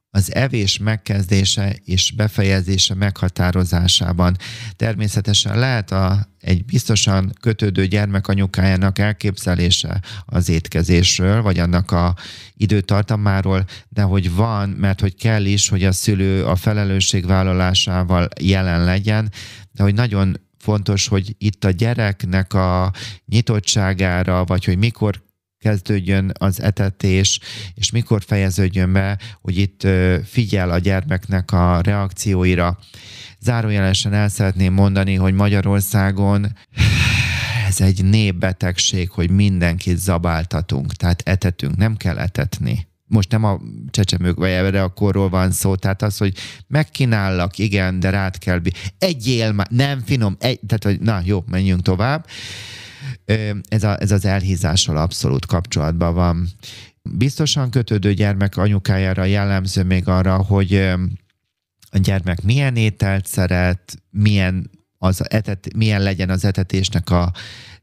az evés megkezdése és befejezése meghatározásában. Természetesen lehet a, egy biztosan kötődő gyermek anyukájának elképzelése az étkezésről, vagy annak a időtartamáról, de hogy van, mert hogy kell is, hogy a szülő a felelősségvállalásával jelen legyen, de hogy nagyon fontos, hogy itt a gyereknek a nyitottságára, vagy hogy mikor kezdődjön az etetés, és mikor fejeződjön be, hogy itt figyel a gyermeknek a reakcióira. Zárójelesen el szeretném mondani, hogy Magyarországon ez egy népbetegség, hogy mindenkit zabáltatunk, tehát etetünk, nem kell etetni most nem a csecsemők vagy erre a korról van szó, tehát az, hogy megkínállak, igen, de rád kell, egyél már, nem finom, egy, tehát, hogy na jó, menjünk tovább. Ez, a, ez az elhízással abszolút kapcsolatban van. Biztosan kötődő gyermek anyukájára jellemző még arra, hogy a gyermek milyen ételt szeret, milyen, az etet, milyen legyen az etetésnek a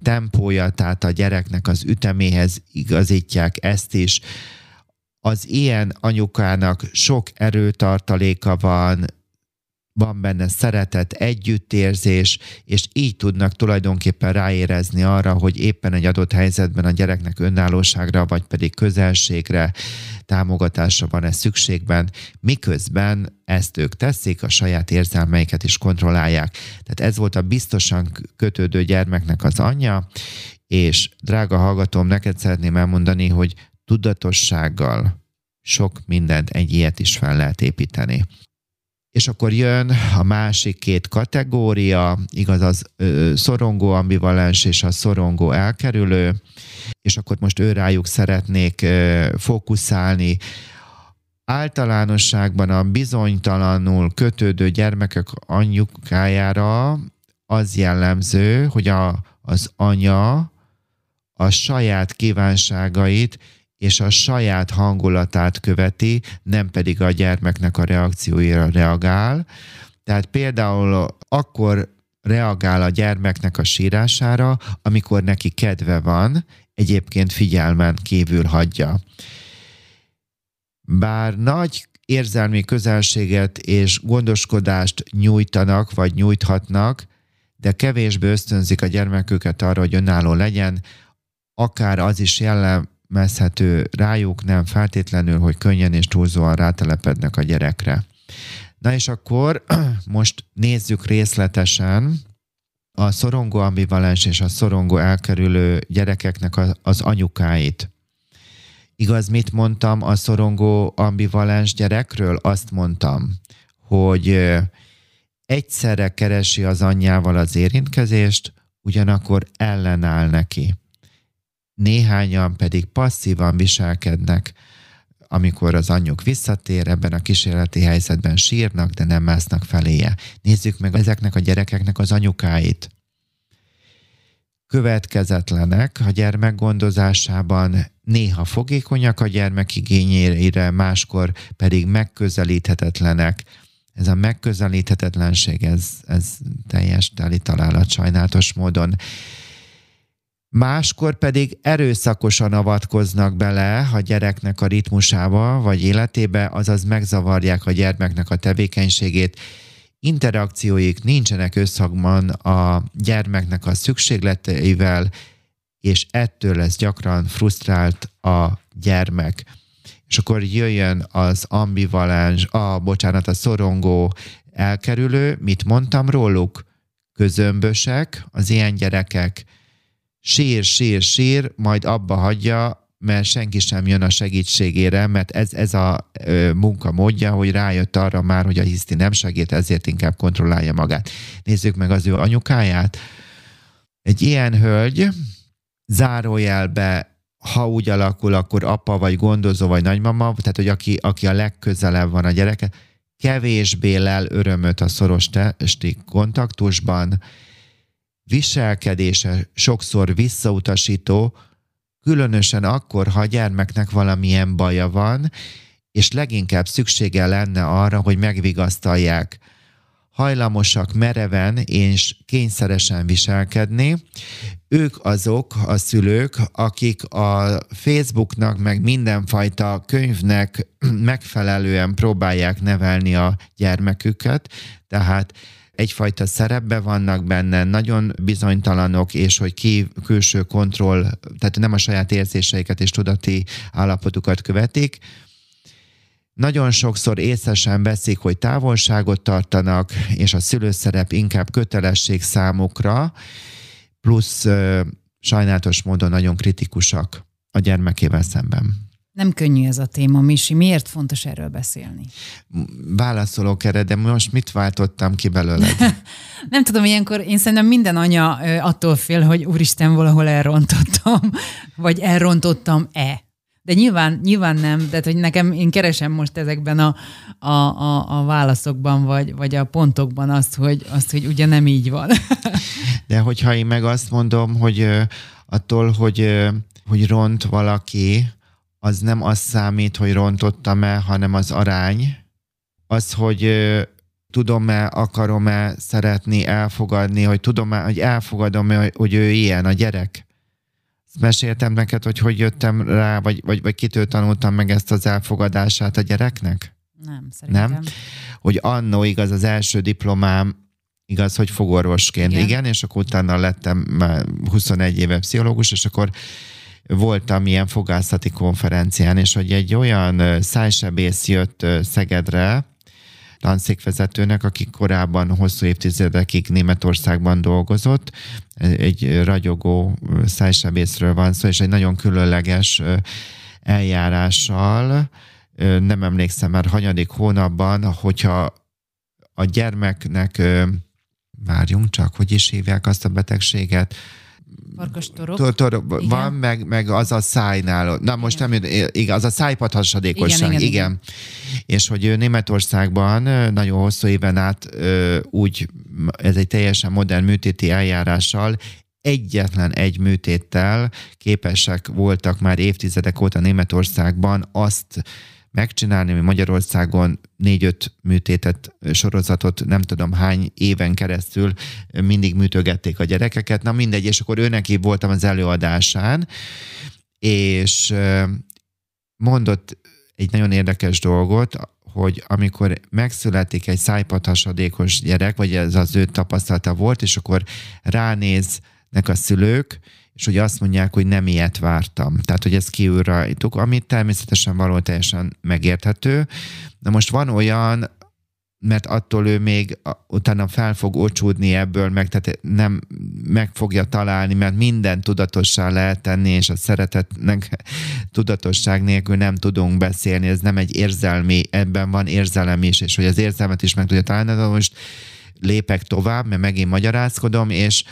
tempója, tehát a gyereknek az üteméhez igazítják ezt is az ilyen anyukának sok erőtartaléka van, van benne szeretet, együttérzés, és így tudnak tulajdonképpen ráérezni arra, hogy éppen egy adott helyzetben a gyereknek önállóságra, vagy pedig közelségre, támogatásra van-e szükségben, miközben ezt ők teszik, a saját érzelmeiket is kontrollálják. Tehát ez volt a biztosan kötődő gyermeknek az anyja, és drága hallgatom, neked szeretném elmondani, hogy tudatossággal sok mindent egy ilyet is fel lehet építeni. És akkor jön a másik két kategória, igaz, az ö, szorongó ambivalens és a szorongó elkerülő, és akkor most ő rájuk szeretnék ö, fókuszálni. Általánosságban a bizonytalanul kötődő gyermekek anyukájára az jellemző, hogy a, az anya a saját kívánságait és a saját hangulatát követi, nem pedig a gyermeknek a reakcióira reagál. Tehát például akkor reagál a gyermeknek a sírására, amikor neki kedve van, egyébként figyelmen kívül hagyja. Bár nagy érzelmi közelséget és gondoskodást nyújtanak, vagy nyújthatnak, de kevésbé ösztönzik a gyermeküket arra, hogy önálló legyen, akár az is jellem, mezhető rájuk, nem feltétlenül, hogy könnyen és túlzóan rátelepednek a gyerekre. Na és akkor (clears throat) most nézzük részletesen a szorongó ambivalens és a szorongó elkerülő gyerekeknek az anyukáit. Igaz, mit mondtam a szorongó ambivalens gyerekről? Azt mondtam, hogy egyszerre keresi az anyjával az érintkezést, ugyanakkor ellenáll neki néhányan pedig passzívan viselkednek, amikor az anyjuk visszatér, ebben a kísérleti helyzetben sírnak, de nem másznak feléje. Nézzük meg ezeknek a gyerekeknek az anyukáit. Következetlenek a gyermek gondozásában, néha fogékonyak a gyermek igényére, máskor pedig megközelíthetetlenek. Ez a megközelíthetetlenség, ez, ez teljes teli találat sajnálatos módon Máskor pedig erőszakosan avatkoznak bele a gyereknek a ritmusába vagy életébe, azaz megzavarják a gyermeknek a tevékenységét, interakcióik nincsenek összhangban a gyermeknek a szükségleteivel, és ettől lesz gyakran frusztrált a gyermek. És akkor jöjjön az ambivalens, a, bocsánat, a szorongó elkerülő, mit mondtam róluk? Közömbösek, az ilyen gyerekek sír, sír, sír, majd abba hagyja, mert senki sem jön a segítségére, mert ez, ez a ö, munka módja, hogy rájött arra már, hogy a hiszti nem segít, ezért inkább kontrollálja magát. Nézzük meg az ő anyukáját. Egy ilyen hölgy zárójelbe ha úgy alakul, akkor apa, vagy gondozó, vagy nagymama, tehát hogy aki, aki a legközelebb van a gyereke, kevésbé lel örömöt a szoros testi kontaktusban, viselkedése sokszor visszautasító, különösen akkor, ha a gyermeknek valamilyen baja van, és leginkább szüksége lenne arra, hogy megvigasztalják. Hajlamosak mereven és kényszeresen viselkedni. Ők azok a szülők, akik a Facebooknak, meg mindenfajta könyvnek (clears throat) megfelelően próbálják nevelni a gyermeküket, tehát egyfajta szerepbe vannak benne, nagyon bizonytalanok, és hogy ki külső kontroll, tehát nem a saját érzéseiket és tudati állapotukat követik, nagyon sokszor észesen veszik, hogy távolságot tartanak, és a szülőszerep inkább kötelesség számukra, plusz sajnálatos módon nagyon kritikusak a gyermekével szemben. Nem könnyű ez a téma, Misi. Miért fontos erről beszélni? Válaszolok erre, de most mit váltottam ki belőle? (laughs) nem tudom, ilyenkor én szerintem minden anya attól fél, hogy úristen, valahol elrontottam, vagy elrontottam-e. De nyilván, nyilván nem, de hogy nekem én keresem most ezekben a, a, a, a válaszokban, vagy, vagy a pontokban azt hogy, azt, hogy ugye nem így van. (laughs) de hogyha én meg azt mondom, hogy attól, hogy, hogy ront valaki, az nem az számít, hogy rontottam-e, hanem az arány. Az, hogy tudom-e, akarom-e szeretni, elfogadni, hogy tudom-e, hogy elfogadom-e, hogy ő ilyen, a gyerek. Ezt meséltem neked, hogy hogy jöttem rá, vagy, vagy, vagy kitől tanultam meg ezt az elfogadását a gyereknek? Nem, szerintem. Nem? Hogy annó igaz az első diplomám, igaz, hogy fogorvosként, igen, igen és akkor utána lettem már 21 éve pszichológus, és akkor voltam ilyen fogászati konferencián, és hogy egy olyan szájsebész jött Szegedre, tanszékvezetőnek, aki korábban hosszú évtizedekig Németországban dolgozott. Egy ragyogó szájsebészről van szó, és egy nagyon különleges eljárással, nem emlékszem már hanyadik hónapban, hogyha a gyermeknek, várjunk csak, hogy is hívják azt a betegséget, torok. Tor, van, meg, meg az a szájnál. Na most igen. nem, igen, az a szájpadhasadékosság, igen, igen, igen. igen. És hogy Németországban nagyon hosszú éven át úgy, ez egy teljesen modern műtéti eljárással egyetlen egy műtéttel képesek voltak már évtizedek óta Németországban azt megcsinálni, mi Magyarországon négy-öt műtétet, sorozatot nem tudom hány éven keresztül mindig műtögették a gyerekeket. Na mindegy, és akkor őneki voltam az előadásán, és mondott egy nagyon érdekes dolgot, hogy amikor megszületik egy szájpathasadékos gyerek, vagy ez az ő tapasztalata volt, és akkor ránéznek a szülők, és hogy azt mondják, hogy nem ilyet vártam. Tehát, hogy ez kiül rajtuk, ami természetesen való teljesen megérthető. De most van olyan, mert attól ő még utána fel fog ocsúdni ebből, meg tehát nem meg fogja találni, mert minden tudatossá lehet tenni, és a szeretetnek tudatosság nélkül nem tudunk beszélni, ez nem egy érzelmi, ebben van érzelem is, és hogy az érzelmet is meg tudja találni, de most lépek tovább, mert megint magyarázkodom, és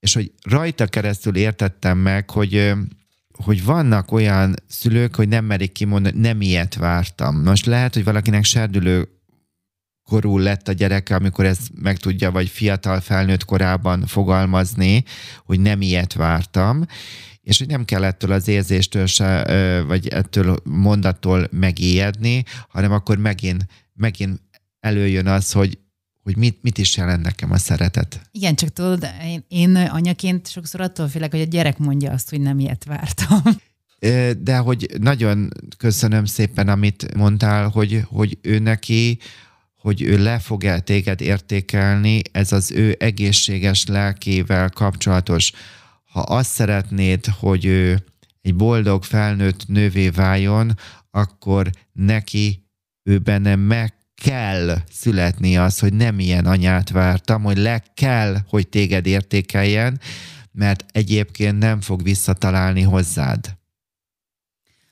és hogy rajta keresztül értettem meg, hogy hogy vannak olyan szülők, hogy nem merik kimondani, nem ilyet vártam. Most lehet, hogy valakinek serdülő korú lett a gyereke, amikor ezt meg tudja, vagy fiatal felnőtt korában fogalmazni, hogy nem ilyet vártam, és hogy nem kell ettől az érzéstől se, vagy ettől mondattól megijedni, hanem akkor megint, megint előjön az, hogy hogy mit, mit is jelent nekem a szeretet. Igen, csak tudod, én, én anyaként sokszor attól félek, hogy a gyerek mondja azt, hogy nem ilyet vártam. De hogy nagyon köszönöm szépen, amit mondtál, hogy, hogy ő neki, hogy ő le fog el téged értékelni, ez az ő egészséges lelkével kapcsolatos. Ha azt szeretnéd, hogy ő egy boldog felnőtt nővé váljon, akkor neki ő benne meg kell születni az, hogy nem ilyen anyát vártam, hogy le kell, hogy téged értékeljen, mert egyébként nem fog visszatalálni hozzád.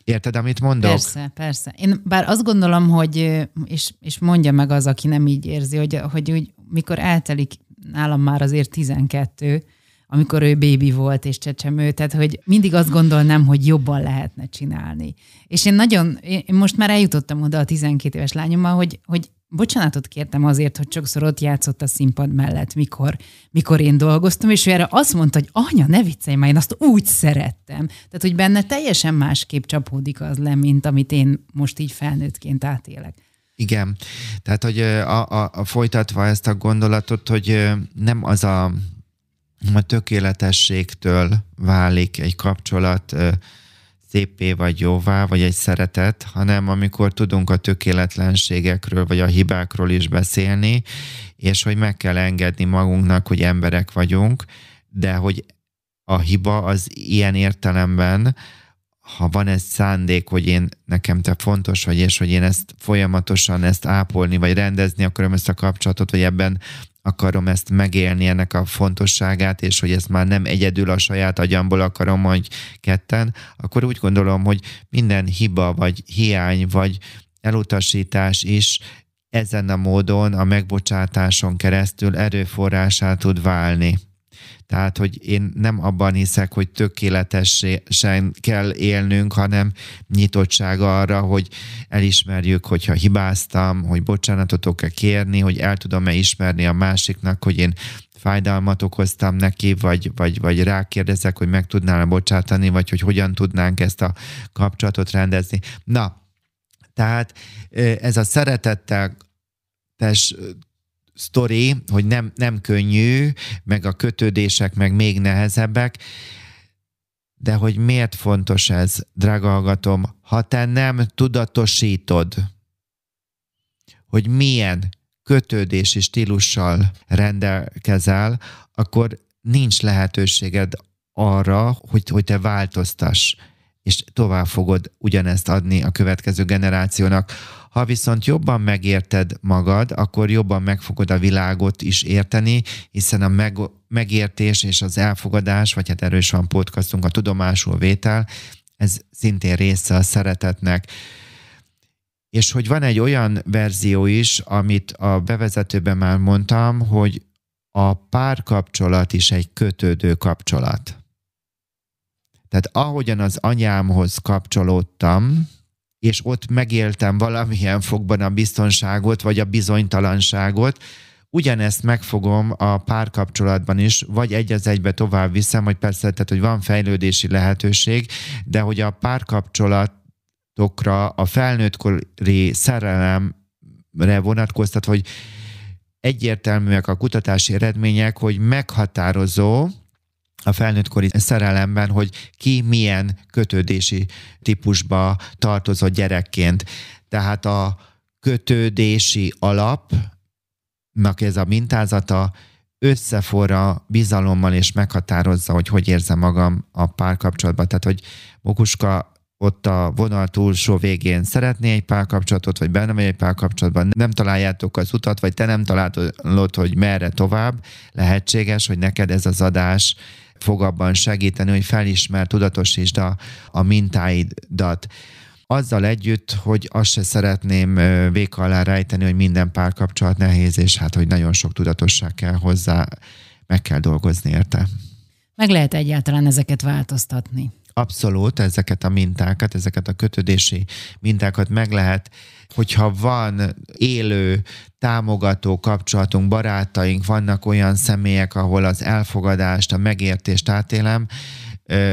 Érted, amit mondok? Persze, persze. Én bár azt gondolom, hogy, és, és mondja meg az, aki nem így érzi, hogy, hogy úgy, mikor eltelik nálam már azért 12, amikor ő bébi volt és csecsemő, tehát hogy mindig azt gondolnám, hogy jobban lehetne csinálni. És én nagyon, én most már eljutottam oda a 12 éves lányommal, hogy, hogy bocsánatot kértem azért, hogy sokszor ott játszott a színpad mellett, mikor, mikor én dolgoztam, és ő erre azt mondta, hogy anya, ne viccelj már, én azt úgy szerettem. Tehát, hogy benne teljesen másképp csapódik az le, mint amit én most így felnőttként átélek. Igen, tehát, hogy a, a, a folytatva ezt a gondolatot, hogy nem az a, a tökéletességtől válik egy kapcsolat szépé vagy jóvá, vagy egy szeretet, hanem amikor tudunk a tökéletlenségekről, vagy a hibákról is beszélni, és hogy meg kell engedni magunknak, hogy emberek vagyunk, de hogy a hiba az ilyen értelemben, ha van ez szándék, hogy én nekem te fontos vagy, és hogy én ezt folyamatosan ezt ápolni, vagy rendezni akarom ezt a kapcsolatot, vagy ebben akarom ezt megélni, ennek a fontosságát, és hogy ezt már nem egyedül a saját agyamból akarom, hogy ketten, akkor úgy gondolom, hogy minden hiba, vagy hiány, vagy elutasítás is ezen a módon, a megbocsátáson keresztül erőforrásá tud válni. Tehát, hogy én nem abban hiszek, hogy tökéletesen kell élnünk, hanem nyitottság arra, hogy elismerjük, hogyha hibáztam, hogy bocsánatot kell kérni, hogy el tudom-e ismerni a másiknak, hogy én fájdalmat okoztam neki, vagy, vagy, vagy rákérdezek, hogy meg tudnál bocsátani, vagy hogy hogyan tudnánk ezt a kapcsolatot rendezni. Na, tehát ez a szeretettel tes sztori, hogy nem, nem könnyű, meg a kötődések meg még nehezebbek, de hogy miért fontos ez, drága hallgatom, ha te nem tudatosítod, hogy milyen kötődési stílussal rendelkezel, akkor nincs lehetőséged arra, hogy, hogy te változtass, és tovább fogod ugyanezt adni a következő generációnak. Ha viszont jobban megérted magad, akkor jobban meg fogod a világot is érteni, hiszen a meg, megértés és az elfogadás, vagy hát erről van podcastunk, a tudomásul vétel, ez szintén része a szeretetnek. És hogy van egy olyan verzió is, amit a bevezetőben már mondtam, hogy a párkapcsolat is egy kötődő kapcsolat. Tehát ahogyan az anyámhoz kapcsolódtam, és ott megéltem valamilyen fogban a biztonságot, vagy a bizonytalanságot, ugyanezt megfogom a párkapcsolatban is, vagy egy az egybe tovább viszem, hogy persze, tehát, hogy van fejlődési lehetőség, de hogy a párkapcsolatokra a felnőttkori szerelemre vonatkoztat, hogy egyértelműek a kutatási eredmények, hogy meghatározó, a felnőttkori szerelemben, hogy ki milyen kötődési típusba tartozott gyerekként. Tehát a kötődési alapnak ez a mintázata összeforra bizalommal és meghatározza, hogy hogy érzem magam a párkapcsolatban. Tehát, hogy Mokuska ott a vonal túlsó végén szeretné egy párkapcsolatot, vagy benne vagy egy párkapcsolatban, nem találjátok az utat, vagy te nem találod, hogy merre tovább, lehetséges, hogy neked ez az adás fog abban segíteni, hogy felismer, tudatosítsd a, a mintáidat. Azzal együtt, hogy azt se szeretném véka alá rejteni, hogy minden párkapcsolat nehéz, és hát, hogy nagyon sok tudatosság kell hozzá, meg kell dolgozni érte. Meg lehet egyáltalán ezeket változtatni. Abszolút, ezeket a mintákat, ezeket a kötődési mintákat meg lehet, hogyha van élő, támogató kapcsolatunk, barátaink, vannak olyan személyek, ahol az elfogadást, a megértést átélem,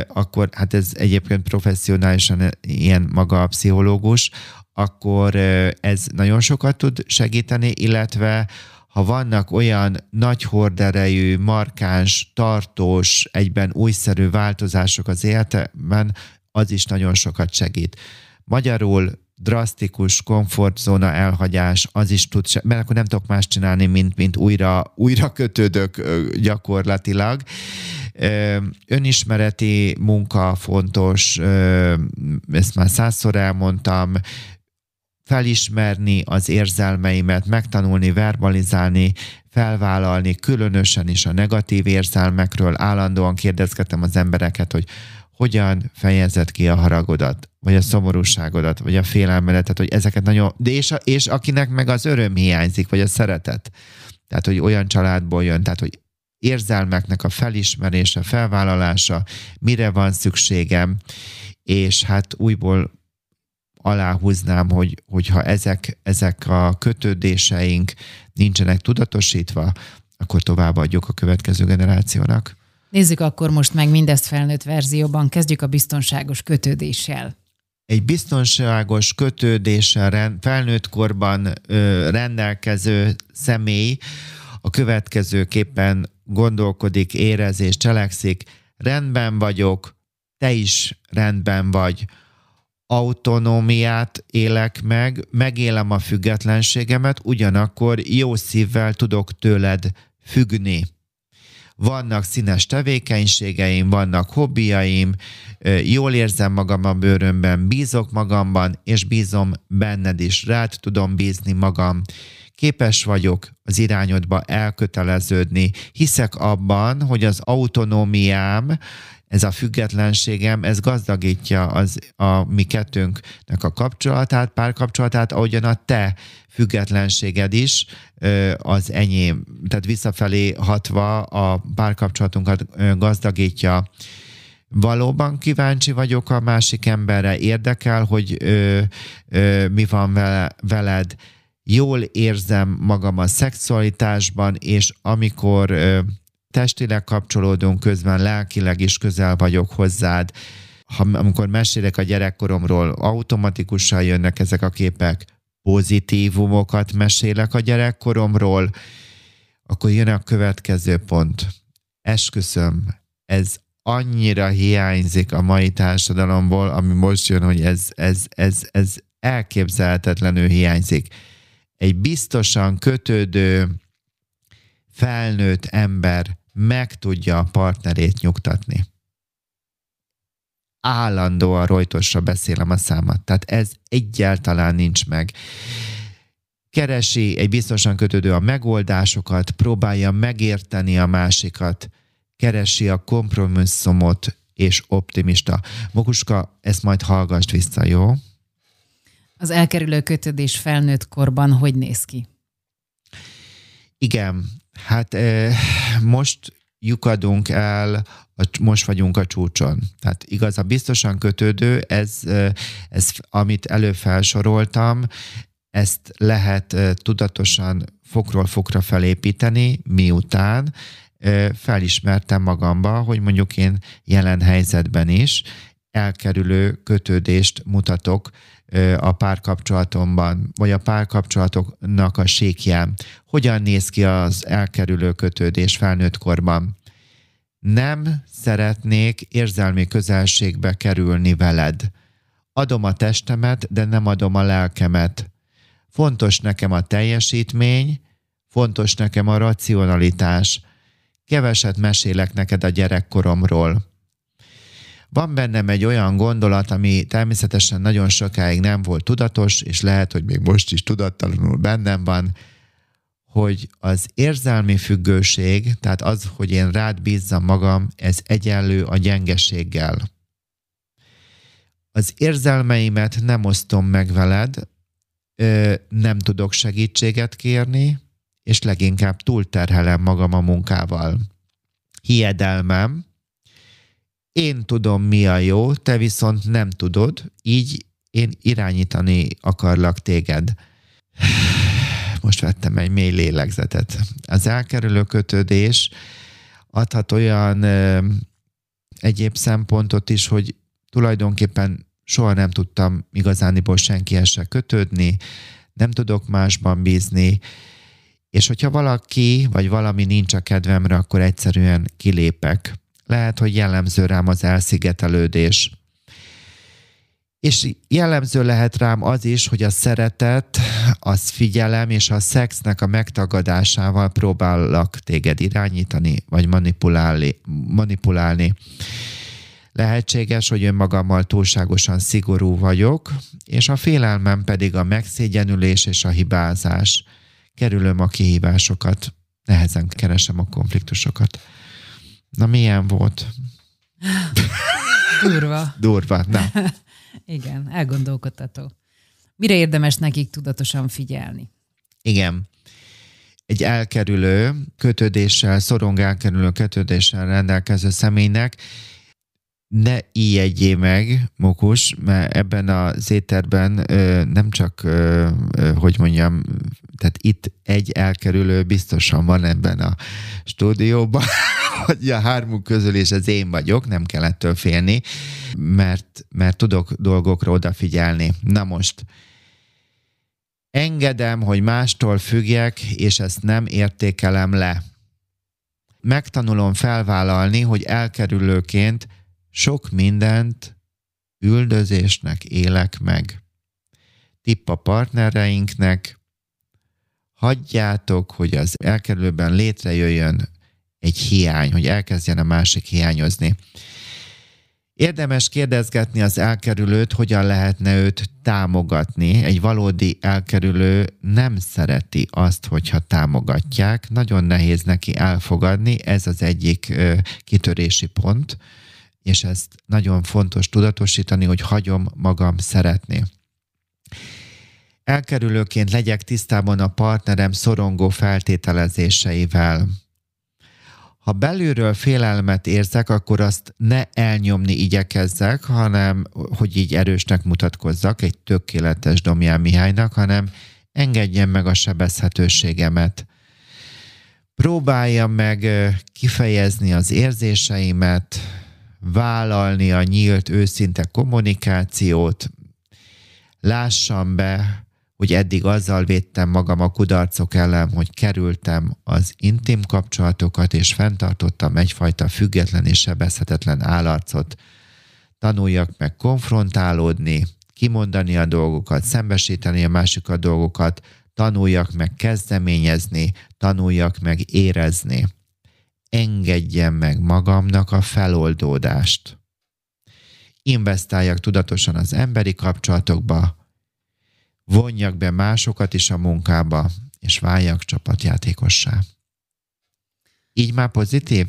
akkor hát ez egyébként professzionálisan ilyen maga a pszichológus, akkor ez nagyon sokat tud segíteni, illetve ha vannak olyan nagy horderejű, markáns, tartós, egyben újszerű változások az életben, az is nagyon sokat segít. Magyarul drasztikus komfortzóna elhagyás, az is tud, mert akkor nem tudok más csinálni, mint, mint újra, újra kötődök gyakorlatilag. Önismereti munka fontos, ezt már százszor elmondtam, felismerni az érzelmeimet, megtanulni verbalizálni, felvállalni, különösen is a negatív érzelmekről. Állandóan kérdezgetem az embereket, hogy hogyan fejezed ki a haragodat, vagy a szomorúságodat, vagy a félelmedet, hogy ezeket nagyon, de és, a, és akinek meg az öröm hiányzik, vagy a szeretet, tehát hogy olyan családból jön, tehát hogy érzelmeknek a felismerése, felvállalása, mire van szükségem, és hát újból aláhúznám, hogy, hogyha ezek, ezek a kötődéseink nincsenek tudatosítva, akkor továbbadjuk a következő generációnak. Nézzük akkor most meg mindezt felnőtt verzióban. Kezdjük a biztonságos kötődéssel. Egy biztonságos kötődéssel felnőtt korban ö, rendelkező személy a következőképpen gondolkodik, érez és cselekszik. Rendben vagyok, te is rendben vagy, autonómiát élek meg, megélem a függetlenségemet, ugyanakkor jó szívvel tudok tőled függni. Vannak színes tevékenységeim, vannak hobbiaim, jól érzem magam a bőrömben, bízok magamban, és bízom benned is, rád tudom bízni magam. Képes vagyok az irányodba elköteleződni. Hiszek abban, hogy az autonómiám ez a függetlenségem, ez gazdagítja az, a mi kettőnknek a kapcsolatát, párkapcsolatát, ahogyan a te függetlenséged is az enyém, tehát visszafelé hatva a párkapcsolatunkat gazdagítja. Valóban kíváncsi vagyok a másik emberre, érdekel, hogy ö, ö, mi van vele, veled, jól érzem magam a szexualitásban, és amikor ö, testileg kapcsolódunk közben, lelkileg is közel vagyok hozzád. Ha, amikor mesélek a gyerekkoromról, automatikusan jönnek ezek a képek, pozitívumokat mesélek a gyerekkoromról, akkor jön a következő pont. Esküszöm, ez annyira hiányzik a mai társadalomból, ami most jön, hogy ez, ez, ez, ez elképzelhetetlenül hiányzik. Egy biztosan kötődő, felnőtt ember meg tudja a partnerét nyugtatni. Állandóan rojtosra beszélem a számat, tehát ez egyáltalán nincs meg. Keresi egy biztosan kötődő a megoldásokat, próbálja megérteni a másikat, keresi a kompromisszumot és optimista. Mokuska, ezt majd hallgass vissza, jó? Az elkerülő kötődés felnőtt korban hogy néz ki? Igen, Hát most lyukadunk el, most vagyunk a csúcson. Tehát igaz, a biztosan kötődő, ez, ez amit előfelsoroltam, ezt lehet tudatosan fokról fokra felépíteni, miután felismertem magamba, hogy mondjuk én jelen helyzetben is elkerülő kötődést mutatok a párkapcsolatomban, vagy a párkapcsolatoknak a sékján. Hogyan néz ki az elkerülő kötődés felnőtt korban? Nem szeretnék érzelmi közelségbe kerülni veled. Adom a testemet, de nem adom a lelkemet. Fontos nekem a teljesítmény, fontos nekem a racionalitás. Keveset mesélek neked a gyerekkoromról van bennem egy olyan gondolat, ami természetesen nagyon sokáig nem volt tudatos, és lehet, hogy még most is tudattalanul bennem van, hogy az érzelmi függőség, tehát az, hogy én rád bízzam magam, ez egyenlő a gyengeséggel. Az érzelmeimet nem osztom meg veled, nem tudok segítséget kérni, és leginkább túlterhelem magam a munkával. Hiedelmem, én tudom, mi a jó, te viszont nem tudod, így én irányítani akarlak téged. (sighs) Most vettem egy mély lélegzetet. Az elkerülő kötődés adhat olyan ö, egyéb szempontot is, hogy tulajdonképpen soha nem tudtam igazániból senkihez se kötődni, nem tudok másban bízni, és hogyha valaki vagy valami nincs a kedvemre, akkor egyszerűen kilépek lehet, hogy jellemző rám az elszigetelődés. És jellemző lehet rám az is, hogy a szeretet, az figyelem és a szexnek a megtagadásával próbálok téged irányítani, vagy manipulálni. manipulálni. Lehetséges, hogy önmagammal túlságosan szigorú vagyok, és a félelmem pedig a megszégyenülés és a hibázás. Kerülöm a kihívásokat, nehezen keresem a konfliktusokat. Na milyen volt? Durva. Durva, na. (laughs) Igen, elgondolkodtató. Mire érdemes nekik tudatosan figyelni? Igen. Egy elkerülő kötődéssel, szorong elkerülő kötődéssel rendelkező személynek ne ijedjé meg, Mokus, mert ebben az éterben ö, nem csak, ö, ö, hogy mondjam, tehát itt egy elkerülő biztosan van ebben a stúdióban, hogy a hármuk közül is az én vagyok, nem kell ettől félni, mert, mert tudok dolgokra odafigyelni. Na most, engedem, hogy mástól függjek, és ezt nem értékelem le. Megtanulom felvállalni, hogy elkerülőként sok mindent üldözésnek élek meg. Tipp a partnereinknek, hagyjátok, hogy az elkerülőben létrejöjjön egy hiány, hogy elkezdjen a másik hiányozni. Érdemes kérdezgetni az elkerülőt, hogyan lehetne őt támogatni. Egy valódi elkerülő nem szereti azt, hogyha támogatják. Nagyon nehéz neki elfogadni, ez az egyik ö, kitörési pont és ezt nagyon fontos tudatosítani, hogy hagyom magam szeretni. Elkerülőként legyek tisztában a partnerem szorongó feltételezéseivel. Ha belülről félelmet érzek, akkor azt ne elnyomni igyekezzek, hanem hogy így erősnek mutatkozzak egy tökéletes Domján Mihálynak, hanem engedjem meg a sebezhetőségemet. Próbáljam meg kifejezni az érzéseimet, vállalni a nyílt, őszinte kommunikációt, lássam be, hogy eddig azzal védtem magam a kudarcok ellen, hogy kerültem az intim kapcsolatokat, és fenntartottam egyfajta független és sebezhetetlen állarcot. Tanuljak meg konfrontálódni, kimondani a dolgokat, szembesíteni a másik a dolgokat, tanuljak meg kezdeményezni, tanuljak meg érezni engedjem meg magamnak a feloldódást. Investáljak tudatosan az emberi kapcsolatokba, vonjak be másokat is a munkába, és váljak csapatjátékossá. Így már pozitív?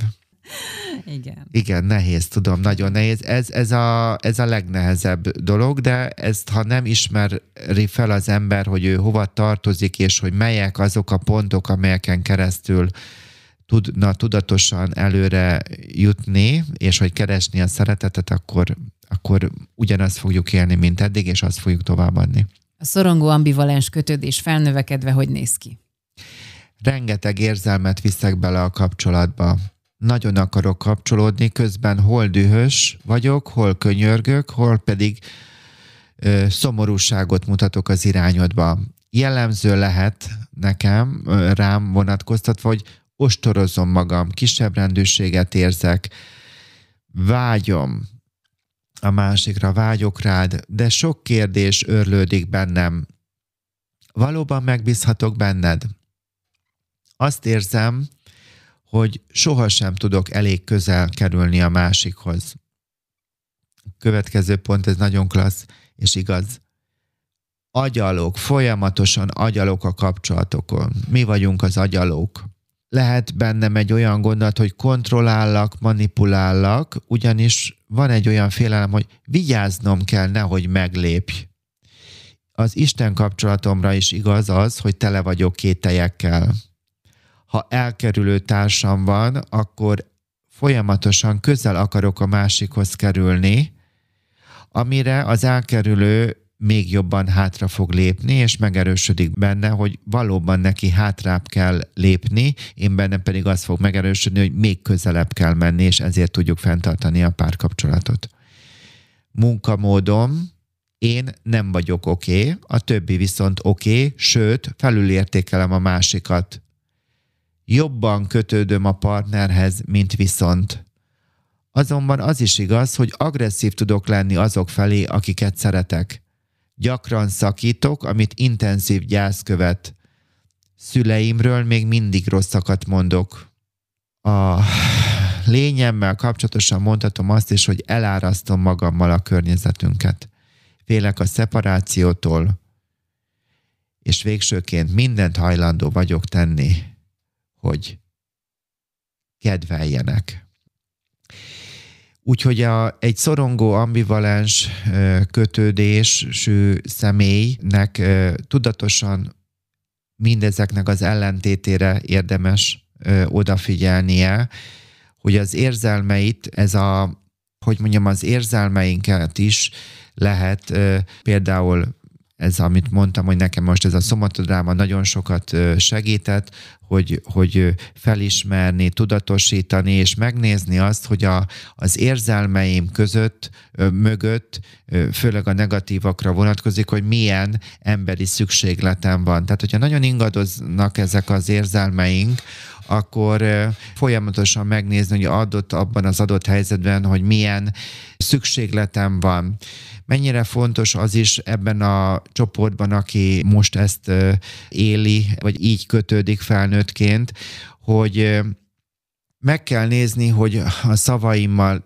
Igen. Igen, nehéz, tudom, nagyon nehéz. Ez, ez, a, ez a legnehezebb dolog, de ezt, ha nem ismeri fel az ember, hogy ő hova tartozik, és hogy melyek azok a pontok, amelyeken keresztül tudna tudatosan előre jutni, és hogy keresni a szeretetet, akkor, akkor ugyanazt fogjuk élni, mint eddig, és azt fogjuk továbbadni. A szorongó ambivalens kötődés felnövekedve hogy néz ki? Rengeteg érzelmet viszek bele a kapcsolatba. Nagyon akarok kapcsolódni, közben hol dühös vagyok, hol könyörgök, hol pedig ö, szomorúságot mutatok az irányodba. Jellemző lehet nekem, rám vonatkoztatva, hogy ostorozom magam, kisebb rendőrséget érzek, vágyom a másikra, vágyok rád, de sok kérdés örlődik bennem. Valóban megbízhatok benned? Azt érzem, hogy sohasem tudok elég közel kerülni a másikhoz. Következő pont, ez nagyon klassz és igaz. Agyalok, folyamatosan agyalok a kapcsolatokon. Mi vagyunk az agyalók lehet bennem egy olyan gondolat, hogy kontrollállak, manipulállak, ugyanis van egy olyan félelem, hogy vigyáznom kell, nehogy meglépj. Az Isten kapcsolatomra is igaz az, hogy tele vagyok kételyekkel. Ha elkerülő társam van, akkor folyamatosan közel akarok a másikhoz kerülni, amire az elkerülő még jobban hátra fog lépni, és megerősödik benne, hogy valóban neki hátrább kell lépni, én bennem pedig az fog megerősödni, hogy még közelebb kell menni, és ezért tudjuk fenntartani a párkapcsolatot. Munkamódom, én nem vagyok oké, okay, a többi viszont oké, okay, sőt, felülértékelem a másikat. Jobban kötődöm a partnerhez, mint viszont. Azonban az is igaz, hogy agresszív tudok lenni azok felé, akiket szeretek. Gyakran szakítok, amit intenzív gyász követ. Szüleimről még mindig rosszakat mondok. A lényemmel kapcsolatosan mondhatom azt is, hogy elárasztom magammal a környezetünket. Félek a szeparációtól, és végsőként mindent hajlandó vagyok tenni, hogy kedveljenek. Úgyhogy a, egy szorongó, ambivalens kötődésű személynek tudatosan mindezeknek az ellentétére érdemes odafigyelnie, hogy az érzelmeit, ez a, hogy mondjam, az érzelmeinket is lehet például ez, amit mondtam, hogy nekem most ez a szomatodráma nagyon sokat segített, hogy, hogy felismerni, tudatosítani, és megnézni azt, hogy a, az érzelmeim között, mögött, főleg a negatívakra vonatkozik, hogy milyen emberi szükségletem van. Tehát, hogyha nagyon ingadoznak ezek az érzelmeink, akkor folyamatosan megnézni, hogy adott abban az adott helyzetben, hogy milyen szükségletem van. Mennyire fontos az is ebben a csoportban, aki most ezt éli, vagy így kötődik felnőttként, hogy meg kell nézni, hogy a szavaimmal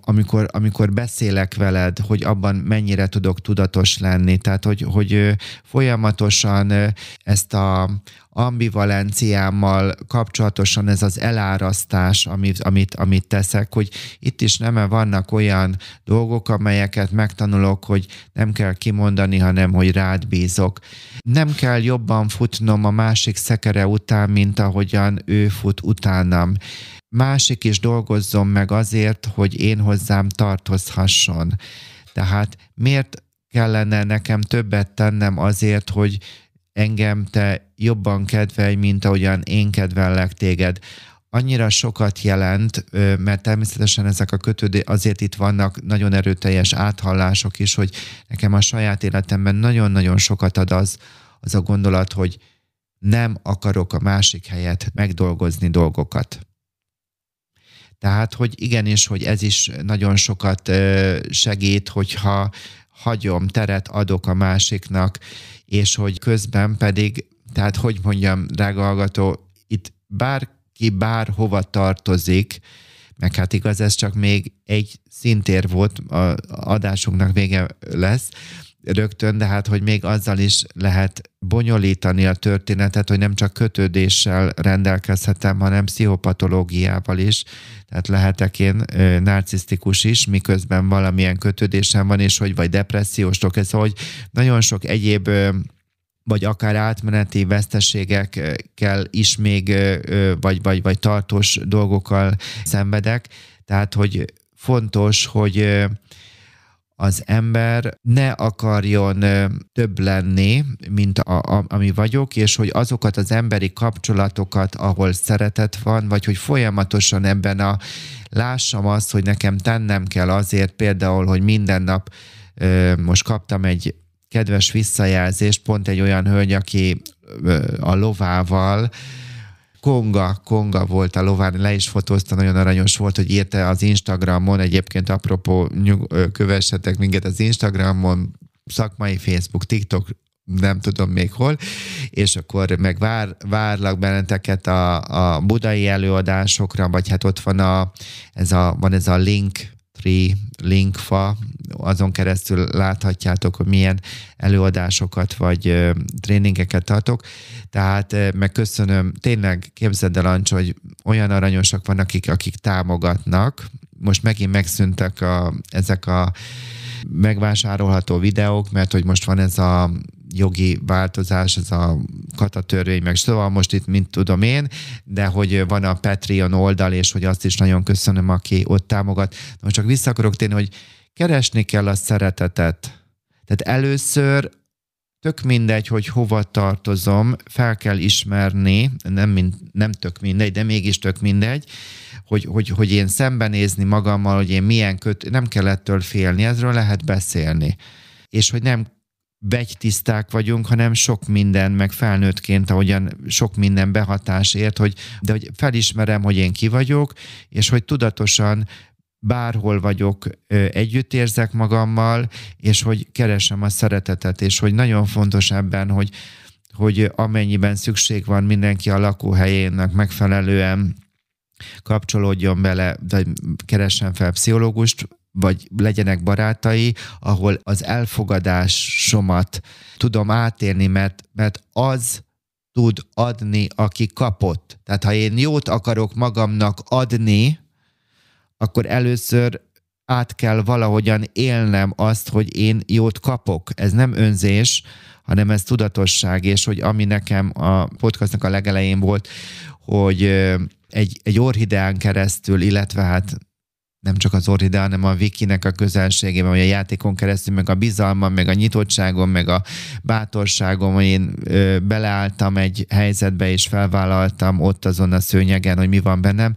amikor, amikor beszélek veled, hogy abban mennyire tudok tudatos lenni. Tehát, hogy, hogy folyamatosan ezt a ambivalenciámmal kapcsolatosan ez az elárasztás, amit, amit, amit teszek, hogy itt is nem vannak olyan dolgok, amelyeket megtanulok, hogy nem kell kimondani, hanem hogy rád bízok. Nem kell jobban futnom a másik szekere után, mint ahogyan ő fut utánam másik is dolgozzon meg azért, hogy én hozzám tartozhasson. Tehát miért kellene nekem többet tennem azért, hogy engem te jobban kedvelj, mint ahogyan én kedvellek téged. Annyira sokat jelent, mert természetesen ezek a kötődé, azért itt vannak nagyon erőteljes áthallások is, hogy nekem a saját életemben nagyon-nagyon sokat ad az, az a gondolat, hogy nem akarok a másik helyet megdolgozni dolgokat. Tehát, hogy igenis, hogy ez is nagyon sokat segít, hogyha hagyom, teret adok a másiknak, és hogy közben pedig, tehát hogy mondjam, drága hallgató, itt bárki bárhova tartozik, meg hát igaz, ez csak még egy szintér volt, a adásunknak vége lesz, rögtön, de hát, hogy még azzal is lehet bonyolítani a történetet, hogy nem csak kötődéssel rendelkezhetem, hanem pszichopatológiával is. Tehát lehetek én narcisztikus is, miközben valamilyen kötődésem van, és hogy vagy depresszióstok, ez, hogy nagyon sok egyéb vagy akár átmeneti veszteségekkel is még, vagy, vagy, vagy tartós dolgokkal szenvedek. Tehát, hogy fontos, hogy az ember ne akarjon több lenni, mint a, a, ami vagyok, és hogy azokat az emberi kapcsolatokat, ahol szeretet van, vagy hogy folyamatosan ebben a lássam azt, hogy nekem tennem kell azért például, hogy minden nap most kaptam egy kedves visszajelzést, pont egy olyan hölgy, aki a lovával Konga, Konga volt a lován, le is fotózta, nagyon aranyos volt, hogy írta az Instagramon, egyébként apropó, nyug, kövessetek minket az Instagramon, szakmai Facebook, TikTok, nem tudom még hol, és akkor meg vár, várlak benneteket a, a budai előadásokra, vagy hát ott van, a, ez a, van ez a link Tree linkfa, azon keresztül láthatjátok, hogy milyen előadásokat vagy tréningeket tartok. Tehát megköszönöm, tényleg képzeld el, Ancs, hogy olyan aranyosak vannak, akik, akik támogatnak. Most megint megszűntek a, ezek a megvásárolható videók, mert hogy most van ez a jogi változás, ez a katatörvény, meg szóval most itt, mint tudom én, de hogy van a Patreon oldal, és hogy azt is nagyon köszönöm, aki ott támogat. Most csak vissza akarok térni, hogy keresni kell a szeretetet. Tehát először tök mindegy, hogy hova tartozom, fel kell ismerni, nem, mind, nem tök mindegy, de mégis tök mindegy, hogy, hogy, hogy én szembenézni magammal, hogy én milyen köt, nem kell ettől félni, ezről lehet beszélni. És hogy nem begytiszták vagyunk, hanem sok minden, meg felnőttként, ahogyan sok minden behatás ért, hogy, de hogy felismerem, hogy én ki vagyok, és hogy tudatosan bárhol vagyok, együtt érzek magammal, és hogy keresem a szeretetet, és hogy nagyon fontos ebben, hogy, hogy amennyiben szükség van mindenki a lakóhelyének megfelelően kapcsolódjon bele, vagy keressen fel pszichológust, vagy legyenek barátai, ahol az elfogadásomat tudom átérni, mert, mert az tud adni, aki kapott. Tehát ha én jót akarok magamnak adni, akkor először át kell valahogyan élnem azt, hogy én jót kapok. Ez nem önzés, hanem ez tudatosság, és hogy ami nekem a podcastnak a legelején volt, hogy egy, egy orhideán keresztül, illetve hát nem csak az orhidea, hanem a Wikinek a közelségében, vagy a játékon keresztül, meg a bizalmam, meg a nyitottságom, meg a bátorságom, hogy én ö, beleálltam egy helyzetbe, és felvállaltam ott azon a szőnyegen, hogy mi van bennem,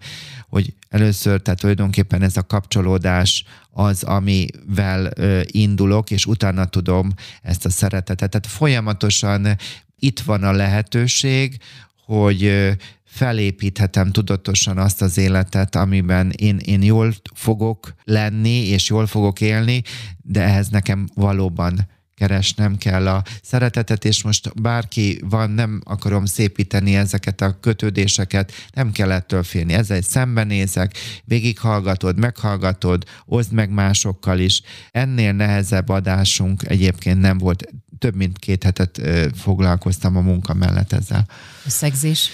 hogy először, tehát tulajdonképpen ez a kapcsolódás az, amivel ö, indulok, és utána tudom ezt a szeretetet. Tehát folyamatosan itt van a lehetőség, hogy felépíthetem tudatosan azt az életet, amiben én, én jól fogok lenni, és jól fogok élni, de ehhez nekem valóban keresnem kell a szeretetet, és most bárki van, nem akarom szépíteni ezeket a kötődéseket, nem kell ettől félni. Ezzel szembenézek, végighallgatod, meghallgatod, oszd meg másokkal is. Ennél nehezebb adásunk egyébként nem volt. Több mint két hetet foglalkoztam a munka mellett ezzel. Szegzés?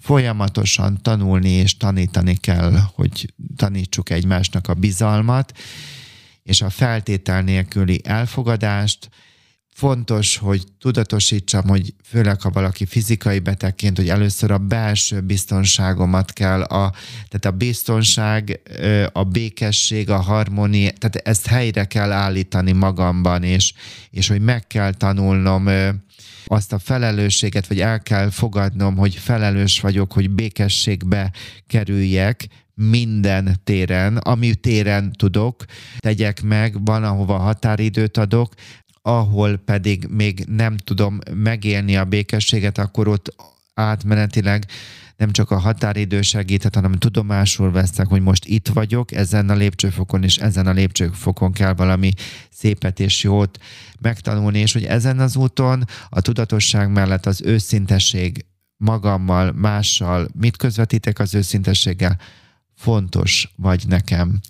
Folyamatosan tanulni és tanítani kell, hogy tanítsuk egymásnak a bizalmat, és a feltétel nélküli elfogadást. Fontos, hogy tudatosítsam, hogy főleg ha valaki fizikai betegként, hogy először a belső biztonságomat kell, a, tehát a biztonság, a békesség, a harmónia, tehát ezt helyre kell állítani magamban, és, és hogy meg kell tanulnom azt a felelősséget, vagy el kell fogadnom, hogy felelős vagyok, hogy békességbe kerüljek, minden téren, ami téren tudok, tegyek meg, van, ahova határidőt adok, ahol pedig még nem tudom megélni a békességet, akkor ott átmenetileg nem csak a határidő segíthet, hanem tudomásul veszek, hogy most itt vagyok, ezen a lépcsőfokon, és ezen a lépcsőfokon kell valami szépet és jót megtanulni, és hogy ezen az úton a tudatosság mellett az őszintesség magammal, mással, mit közvetítek az őszintességgel, fontos vagy nekem.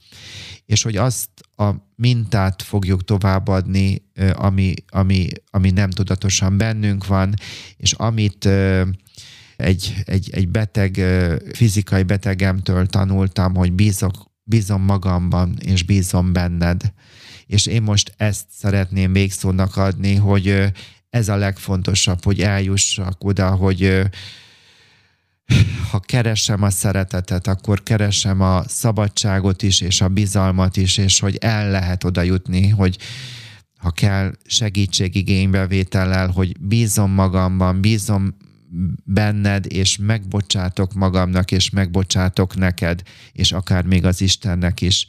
És hogy azt a mintát fogjuk továbbadni, ami, ami, ami nem tudatosan bennünk van, és amit egy, egy, egy beteg, fizikai betegemtől tanultam, hogy bízok, bízom magamban, és bízom benned. És én most ezt szeretném végszónak adni, hogy ez a legfontosabb, hogy eljussak oda, hogy ha keresem a szeretetet, akkor keresem a szabadságot is, és a bizalmat is, és hogy el lehet oda jutni, hogy ha kell segítségigénybevétellel, hogy bízom magamban, bízom benned, és megbocsátok magamnak, és megbocsátok neked, és akár még az Istennek is.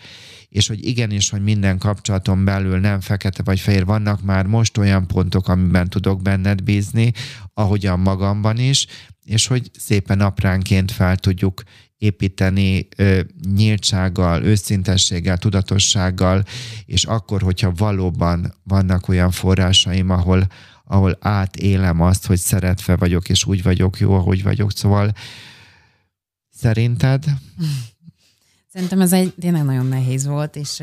És hogy igenis, hogy minden kapcsolaton belül nem fekete vagy fehér, vannak már most olyan pontok, amiben tudok benned bízni, ahogyan magamban is, és hogy szépen apránként fel tudjuk építeni ö, nyíltsággal, őszintességgel, tudatossággal, és akkor, hogyha valóban vannak olyan forrásaim, ahol, ahol átélem azt, hogy szeretve vagyok, és úgy vagyok jó, ahogy vagyok. Szóval szerinted? Szerintem ez egy tényleg nagyon nehéz volt, és,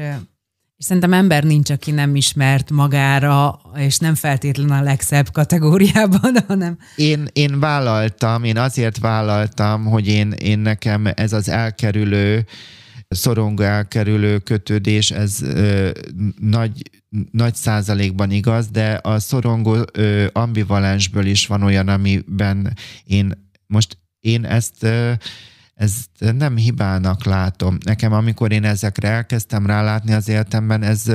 és szerintem ember nincs, aki nem ismert magára, és nem feltétlenül a legszebb kategóriában, (laughs) hanem... Én, én vállaltam, én azért vállaltam, hogy én, én nekem ez az elkerülő, szorongó elkerülő kötődés, ez ö, nagy, nagy százalékban igaz, de a szorongó ö, ambivalensből is van olyan, amiben én most én ezt ö, ezt nem hibának látom. Nekem, amikor én ezekre elkezdtem rálátni az életemben, ez,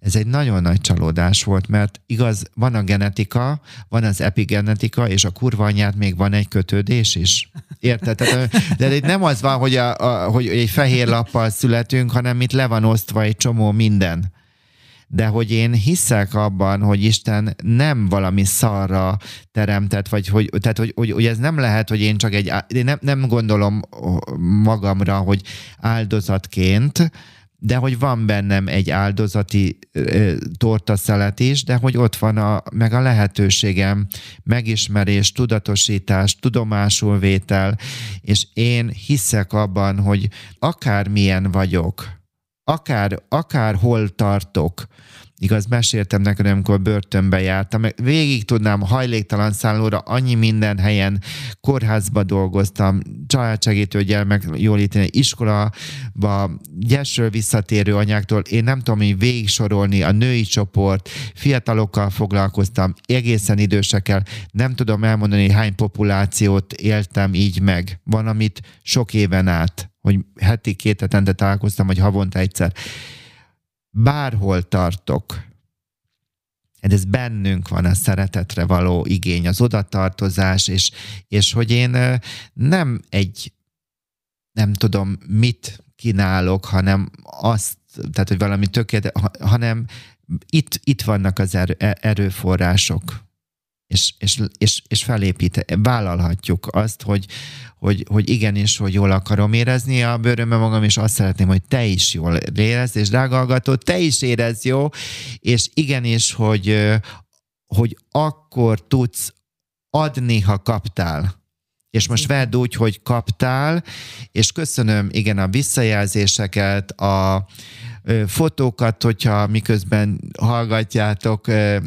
ez egy nagyon nagy csalódás volt, mert igaz, van a genetika, van az epigenetika, és a kurva anyát még van egy kötődés is. Érted? de nem az van, hogy, a, a, hogy egy fehér lappal születünk, hanem itt le van osztva egy csomó minden de hogy én hiszek abban, hogy Isten nem valami szarra teremtett, vagy hogy, tehát, hogy, hogy, hogy ez nem lehet, hogy én csak egy, én nem, nem gondolom magamra, hogy áldozatként, de hogy van bennem egy áldozati e, tortaszelet is, de hogy ott van a, meg a lehetőségem, megismerés, tudatosítás, tudomásul vétel, és én hiszek abban, hogy akármilyen vagyok, akár, akár hol tartok, igaz, meséltem neked, amikor börtönbe jártam, végig tudnám hajléktalan szállóra annyi minden helyen, kórházba dolgoztam, családsegítő gyermek jólítani, iskolába, gyesről visszatérő anyáktól, én nem tudom, hogy végig sorolni a női csoport, fiatalokkal foglalkoztam, egészen idősekkel, nem tudom elmondani, hány populációt éltem így meg. Van, amit sok éven át, hogy heti két hetente találkoztam, vagy havonta egyszer. Bárhol tartok, ez bennünk van a szeretetre való igény, az odatartozás, és, és hogy én nem egy, nem tudom mit kínálok, hanem azt, tehát hogy valami tökéletes, hanem itt, itt vannak az erő, e, erőforrások, és, és, és, és felépít, vállalhatjuk azt, hogy, hogy, hogy igenis, hogy jól akarom érezni a bőrömben magam, és azt szeretném, hogy te is jól érezd, és drága hallgató, te is érez jó, és igenis, hogy, hogy akkor tudsz adni, ha kaptál. És most vedd úgy, hogy kaptál, és köszönöm, igen, a visszajelzéseket, a, fotókat, hogyha miközben hallgatjátok,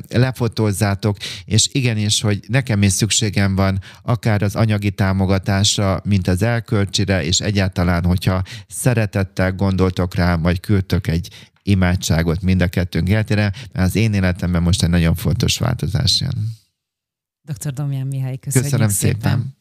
lefotózzátok, és igenis, hogy nekem is szükségem van akár az anyagi támogatásra, mint az elkölcsire, és egyáltalán, hogyha szeretettel gondoltok rám, vagy küldtök egy imádságot mind a kettőnk életére, mert az én életemben most egy nagyon fontos változás jön. Dr. Domján Mihály, köszönjük Köszönöm szépen. szépen.